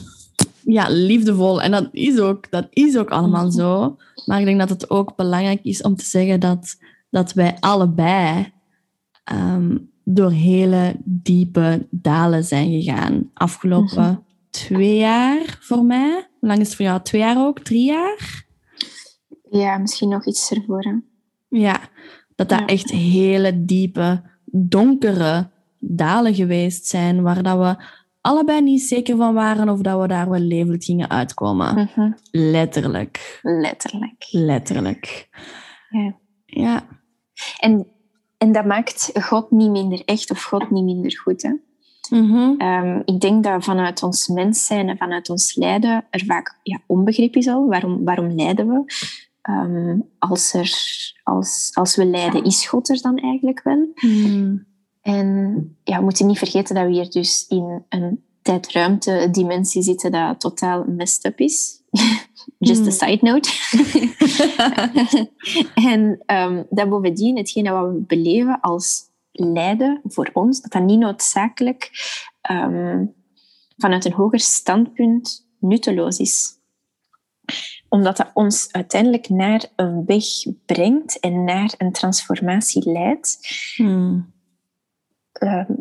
ja, liefdevol. En dat is, ook, dat is ook allemaal zo. Maar ik denk dat het ook belangrijk is om te zeggen dat, dat wij allebei ehm, door hele diepe dalen zijn gegaan. Afgelopen twee jaar voor mij. Hoe lang is het voor jou? Twee jaar ook? Drie jaar? Ja, misschien nog iets ervoor. Hè? Ja, dat dat Ja. echt hele diepe, donkere dalen geweest zijn, waar dat we allebei niet zeker van waren of dat we daar wel levend gingen uitkomen. Mhm. Letterlijk. Letterlijk. Letterlijk. Ja. Ja. En, en dat maakt God niet minder echt of God niet minder goed. Hè? Mhm. Ehm, ik denk dat vanuit ons mens zijn en vanuit ons lijden er vaak ja, onbegrip is al. Waarom, waarom lijden we? Ehm, als, er, als, als we lijden, is God er dan eigenlijk wel? Mm. En ja, we moeten niet vergeten dat we hier dus in een tijd-ruimte-dimensie zitten dat totaal messed up is. Just a Mm. side note. en um, dat bovendien, hetgene wat we beleven als lijden voor ons, dat dat niet noodzakelijk ehm, vanuit een hoger standpunt nutteloos is. Omdat dat ons uiteindelijk naar een weg brengt en naar een transformatie leidt. Mm. ehm,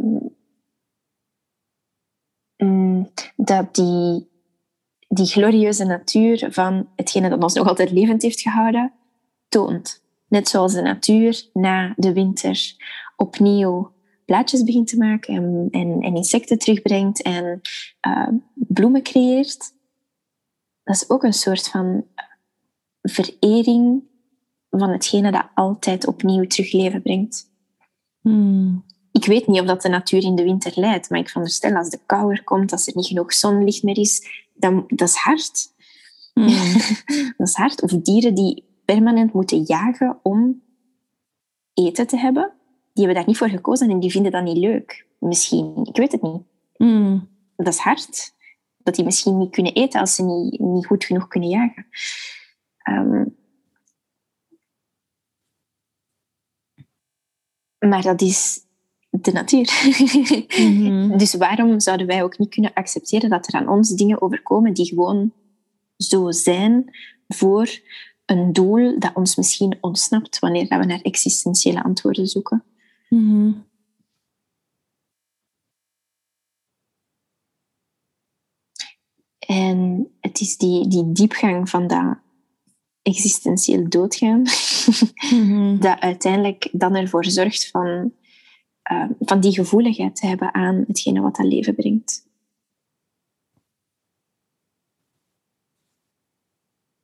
mm, dat die, die glorieuze natuur van hetgene dat ons nog altijd levend heeft gehouden, toont. Net zoals de natuur na de winter opnieuw blaadjes begint te maken en, en, en insecten terugbrengt en eh, bloemen creëert. Dat is ook een soort van verering van hetgene dat altijd opnieuw terug leven brengt Mm. ik weet niet of dat de natuur in de winter leidt, maar ik veronderstel als de kou er komt, als er niet genoeg zonlicht meer is, dan, dat is hard. Mm. dat is hard. Of dieren die permanent moeten jagen om eten te hebben, die hebben daar niet voor gekozen en die vinden dat niet leuk. Misschien, ik weet het niet. Mm. Dat is hard. Dat die misschien niet kunnen eten als ze niet, niet goed genoeg kunnen jagen. Ehm, maar dat is de natuur. Mhm. Dus waarom zouden wij ook niet kunnen accepteren dat er aan ons dingen overkomen die gewoon zo zijn voor een doel dat ons misschien ontsnapt wanneer we naar existentiële antwoorden zoeken? Mhm. En het is die, die diepgang van dat existentieel doodgaan Mhm. dat uiteindelijk dan ervoor zorgt van, eh, van die gevoeligheid te hebben aan hetgene wat dat leven brengt.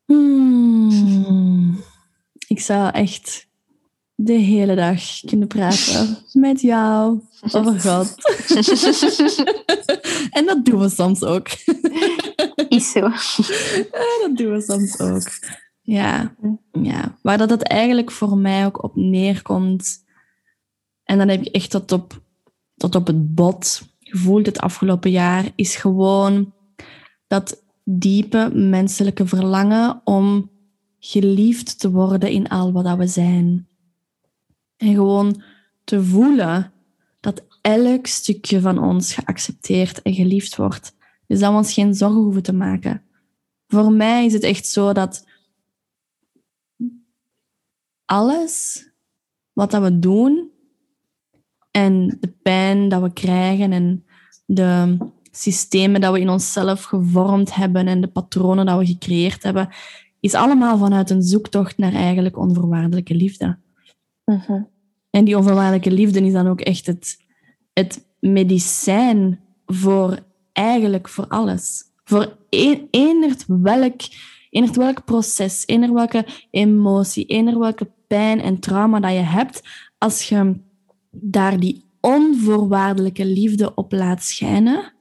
Hmm. Ik zou echt de hele dag kunnen praten met jou over God. en dat doen we soms ook. Is zo. Dat doen we soms ook. Ja, ja. waar dat het eigenlijk voor mij ook op neerkomt. En dan heb ik echt tot op, tot op het bot gevoeld het afgelopen jaar, is gewoon dat diepe menselijke verlangen om geliefd te worden in al wat dat we zijn. En gewoon te voelen dat elk stukje van ons geaccepteerd en geliefd wordt. Dus dat we ons geen zorgen hoeven te maken. Voor mij is het echt zo dat alles wat dat we doen en de pijn dat we krijgen en de systemen dat we in onszelf gevormd hebben en de patronen dat we gecreëerd hebben, is allemaal vanuit een zoektocht naar eigenlijk onvoorwaardelijke liefde. Mhm. En die onvoorwaardelijke liefde is dan ook echt het, het medicijn voor eigenlijk voor alles. Voor een, eenderd welk, eenderd welk proces, eender welke emotie, eender welke pijn en trauma dat je hebt, als je daar die onvoorwaardelijke liefde op laat schijnen,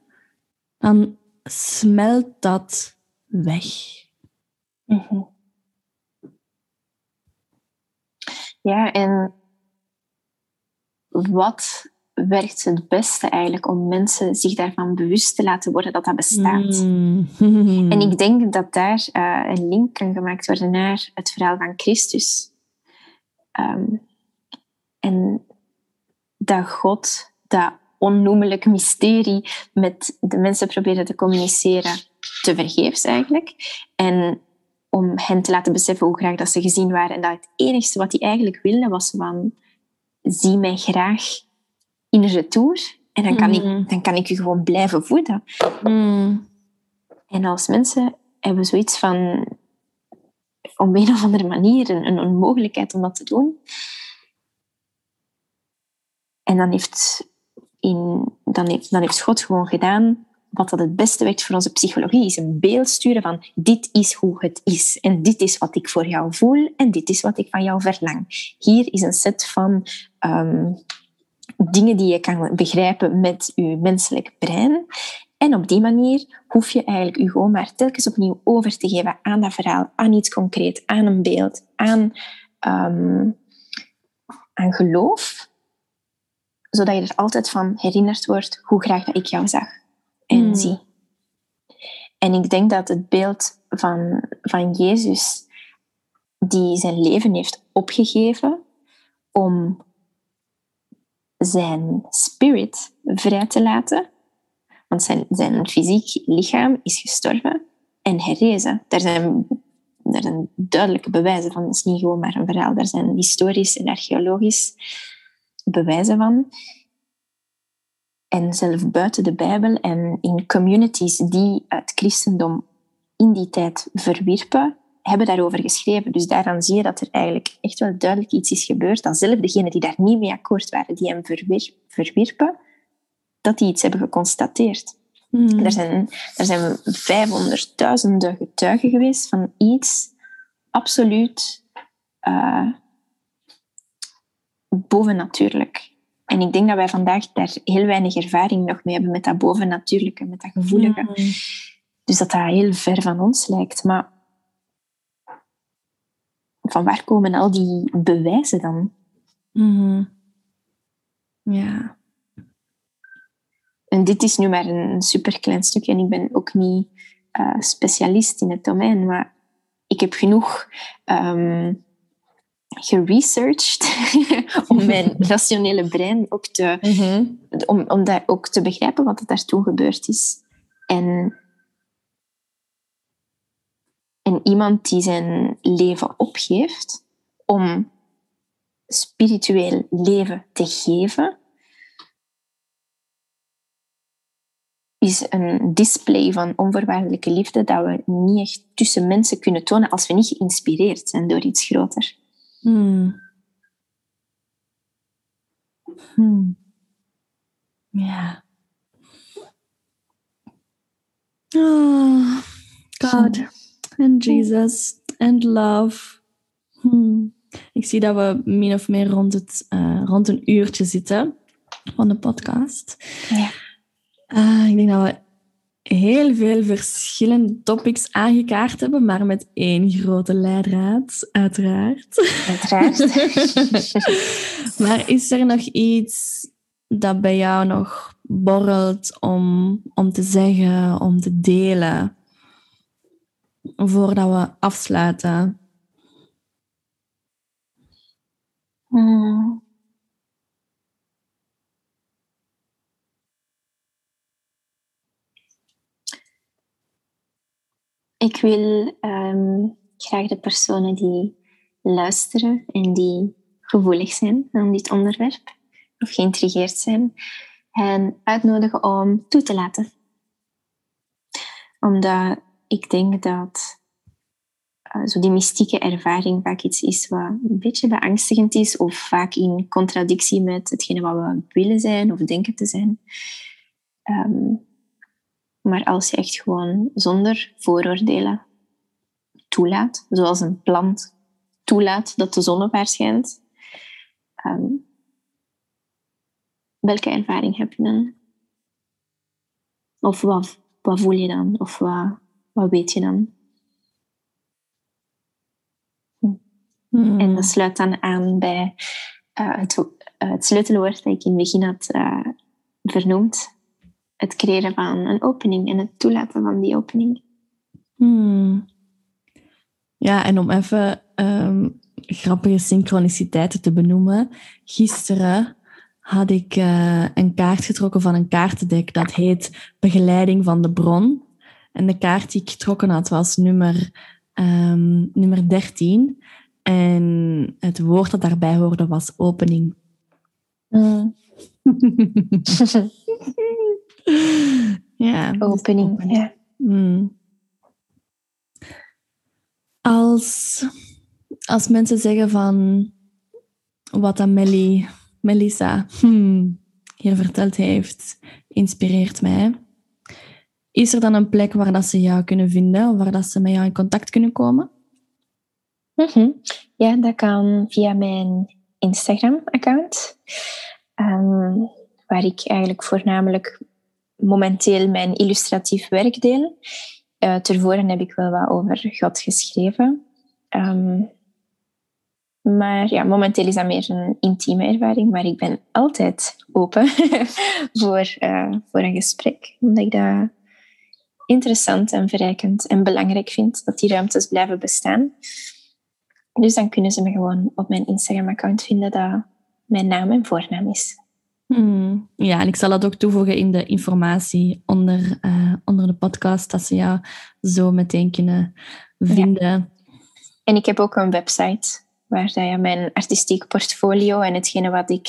dan smelt dat weg. Mhm. Ja, en wat werkt het beste eigenlijk om mensen zich daarvan bewust te laten worden dat dat bestaat? Mm. En ik denk dat daar eh, een link kan gemaakt worden naar het verhaal van Christus. Ehm, en dat God dat onnoemelijk mysterie met de mensen probeerde te communiceren, te vergeefs eigenlijk. En om hen te laten beseffen hoe graag dat ze gezien waren. En dat het enigste wat hij eigenlijk wilde was van, zie mij graag in retour. En dan kan, ik, dan kan ik u gewoon blijven voeden. Mm. En als mensen hebben we zoiets van, op een of andere manier, een, een onmogelijkheid om dat te doen. En dan heeft, in, dan, heeft, dan heeft God gewoon gedaan wat dat het beste werkt voor onze psychologie, is een beeld sturen van dit is hoe het is en dit is wat ik voor jou voel en dit is wat ik van jou verlang. Hier is een set van ehm, dingen die je kan begrijpen met je menselijk brein. En op die manier hoef je eigenlijk je gewoon maar telkens opnieuw over te geven aan dat verhaal, aan iets concreet, aan een beeld, aan, um, aan geloof, zodat je er altijd van herinnerd wordt hoe graag dat ik jou zag en hmm. zie. En ik denk dat het beeld van, van Jezus, die zijn leven heeft opgegeven om zijn spirit vrij te laten, want zijn, zijn fysiek lichaam is gestorven en herrezen. Daar zijn, daar zijn duidelijke bewijzen van. Dat is niet gewoon maar een verhaal. Daar zijn historisch en archeologisch bewijzen van. En zelf buiten de Bijbel en in communities die het christendom in die tijd verwierpen, hebben daarover geschreven. Dus daaraan zie je dat er eigenlijk echt wel duidelijk iets is gebeurd. Dat zelf degenen die daar niet mee akkoord waren, die hem verwierpen, dat die iets hebben geconstateerd. Hmm. Er zijn, er zijn vijfhonderdduizenden getuigen geweest van iets absoluut uh, bovennatuurlijk. En ik denk dat wij vandaag daar heel weinig ervaring nog mee hebben met dat bovennatuurlijke, met dat gevoelige. Hmm. Dus dat dat heel ver van ons lijkt. Maar van waar komen al die bewijzen dan? Mm Ja. En dit is nu maar een superklein stukje en ik ben ook niet uh, specialist in het domein, maar ik heb genoeg um, geresearched om mijn rationele brein ook te, mm om, om daar ook te begrijpen wat er daar toen gebeurd is. En en iemand die zijn leven opgeeft om spiritueel leven te geven, is een display van onvoorwaardelijke liefde dat we niet echt tussen mensen kunnen tonen als we niet geïnspireerd zijn door iets groter. Hmm. Hmm. Ja. Oh, God and Jesus and love. Hmm. Ik zie dat we min of meer rond, het, uh, rond een uurtje zitten van de podcast. Ja. Uh, ik denk dat we heel veel verschillende topics aangekaart hebben, maar met één grote leidraad, uiteraard. Uiteraard. maar is er nog iets dat bij jou nog borrelt om, om te zeggen, om te delen? voordat we afsluiten? Hmm. Ik wil um, graag de personen die luisteren en die gevoelig zijn aan dit onderwerp of geïntrigeerd zijn, en uitnodigen om toe te laten. Omdat ik denk dat uh, zo die mystieke ervaring vaak iets is wat een beetje beangstigend is of vaak in contradictie met hetgene wat we willen zijn of denken te zijn. Um, maar als je echt gewoon zonder vooroordelen toelaat, zoals een plant toelaat dat de zon op haar schijnt, um, welke ervaring heb je dan? Of wat, wat voel je dan? Of wat, wat weet je dan? Hmm. En dat sluit dan aan bij uh, het, uh, het, sleutelwoord dat ik in het begin had uh, vernoemd. Het creëren van een opening en het toelaten van die opening. Hmm. Ja, en om even um, grappige synchroniciteiten te benoemen. Gisteren had ik een kaart getrokken van een kaartendek dat heet Begeleiding van de Bron. En de kaart die ik getrokken had was nummer, um, nummer 13. En het woord dat daarbij hoorde was opening. Mm. ja. Opening, ja. Mm. als, als mensen zeggen van wat dat Melly, Melissa hmm, hier verteld heeft, inspireert mij. Is er dan een plek waar dat ze jou kunnen vinden of waar dat ze met jou in contact kunnen komen? Mhm. Ja, dat kan via mijn Instagram-account, ehm, waar ik eigenlijk voornamelijk momenteel mijn illustratief werk deel. Uh, tevoren heb ik wel wat over God geschreven. Ehm, maar ja, momenteel is dat meer een intieme ervaring, maar ik ben altijd open voor, uh, voor een gesprek. Omdat ik dat interessant en verrijkend en belangrijk vind dat die ruimtes blijven bestaan. Dus dan kunnen ze me gewoon op mijn Instagram-account vinden dat mijn naam en voornaam is. Hmm. Ja, en ik zal dat ook toevoegen in de informatie onder, uh, onder de podcast, dat ze jou zo meteen kunnen vinden. En ik heb ook een website waar je mijn artistiek portfolio en hetgene wat ik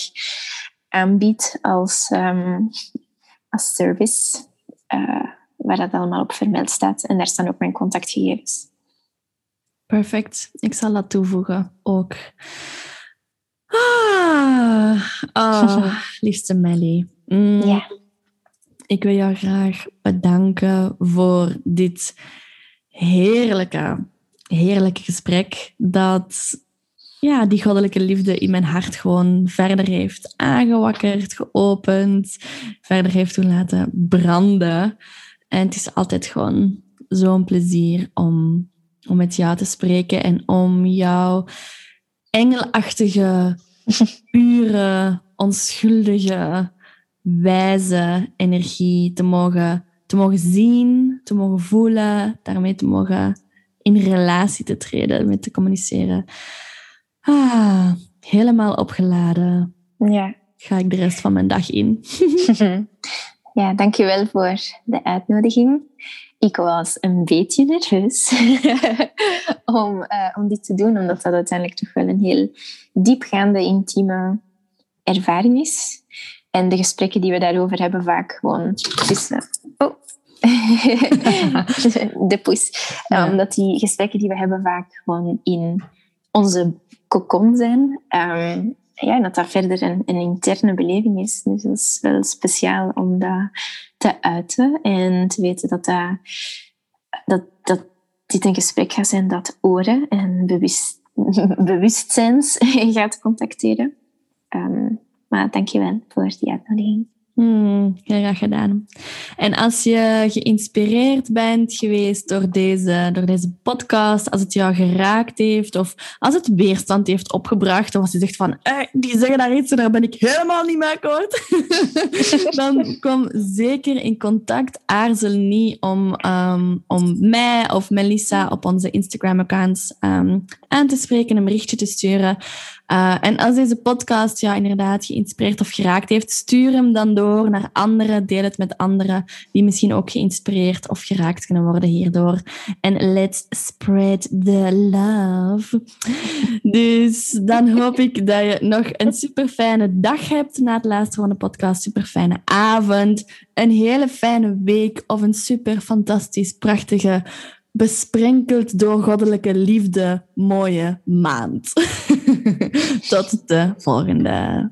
aanbied als, um, als service, uh, waar dat allemaal op vermeld staat. En daar staan ook mijn contactgegevens. Perfect. Ik zal dat toevoegen ook. Ah, oh, liefste Melly. Mm. Ja. Ik wil jou graag bedanken voor dit heerlijke, heerlijke gesprek. Dat ja, die goddelijke liefde in mijn hart gewoon verder heeft aangewakkerd, geopend, verder heeft doen laten branden. En het is altijd gewoon zo'n plezier om, om met jou te spreken en om jouw engelachtige, pure, onschuldige, wijze energie te mogen, te mogen zien, te mogen voelen, daarmee te mogen in relatie te treden, met te communiceren. Ah, helemaal opgeladen. Ja. Ga ik de rest van mijn dag in. ja, dankjewel voor de uitnodiging. Ik was een beetje nerveus om, uh, om dit te doen, omdat dat uiteindelijk toch wel een heel diepgaande, intieme ervaring is. En de gesprekken die we daarover hebben, vaak gewoon tussen. Oh. de poes. Ja. Omdat die gesprekken die we hebben vaak gewoon in onze cocon zijn. Um, ja, en dat dat verder een, een, interne beleving is. Dus dat is wel speciaal om dat te uiten en te weten dat, dat, dat, dat dit een gesprek gaat zijn dat oren en bewust, bewustzijns gaat contacteren. Um, maar dankjewel voor die uitnodiging. Hmm, heel graag gedaan. En als je geïnspireerd bent geweest door deze, door deze podcast, als het jou geraakt heeft, of als het weerstand heeft opgebracht, of als je zegt van, eh, die zeggen daar iets en daar ben ik helemaal niet mee akkoord, dan kom zeker in contact. Aarzel niet om, um, om mij of Melissa op onze Instagram-accounts um, aan te spreken, een berichtje te sturen. Uh, en als deze podcast jou inderdaad geïnspireerd of geraakt heeft, stuur hem dan door naar anderen. Deel het met anderen die misschien ook geïnspireerd of geraakt kunnen worden hierdoor. En let's spread the love. Dus dan hoop ik dat je nog een super fijne dag hebt na het luisteren van de podcast. Super fijne avond, een hele fijne week of een super fantastisch, prachtige besprenkeld door goddelijke liefde mooie maand. Tot de volgende.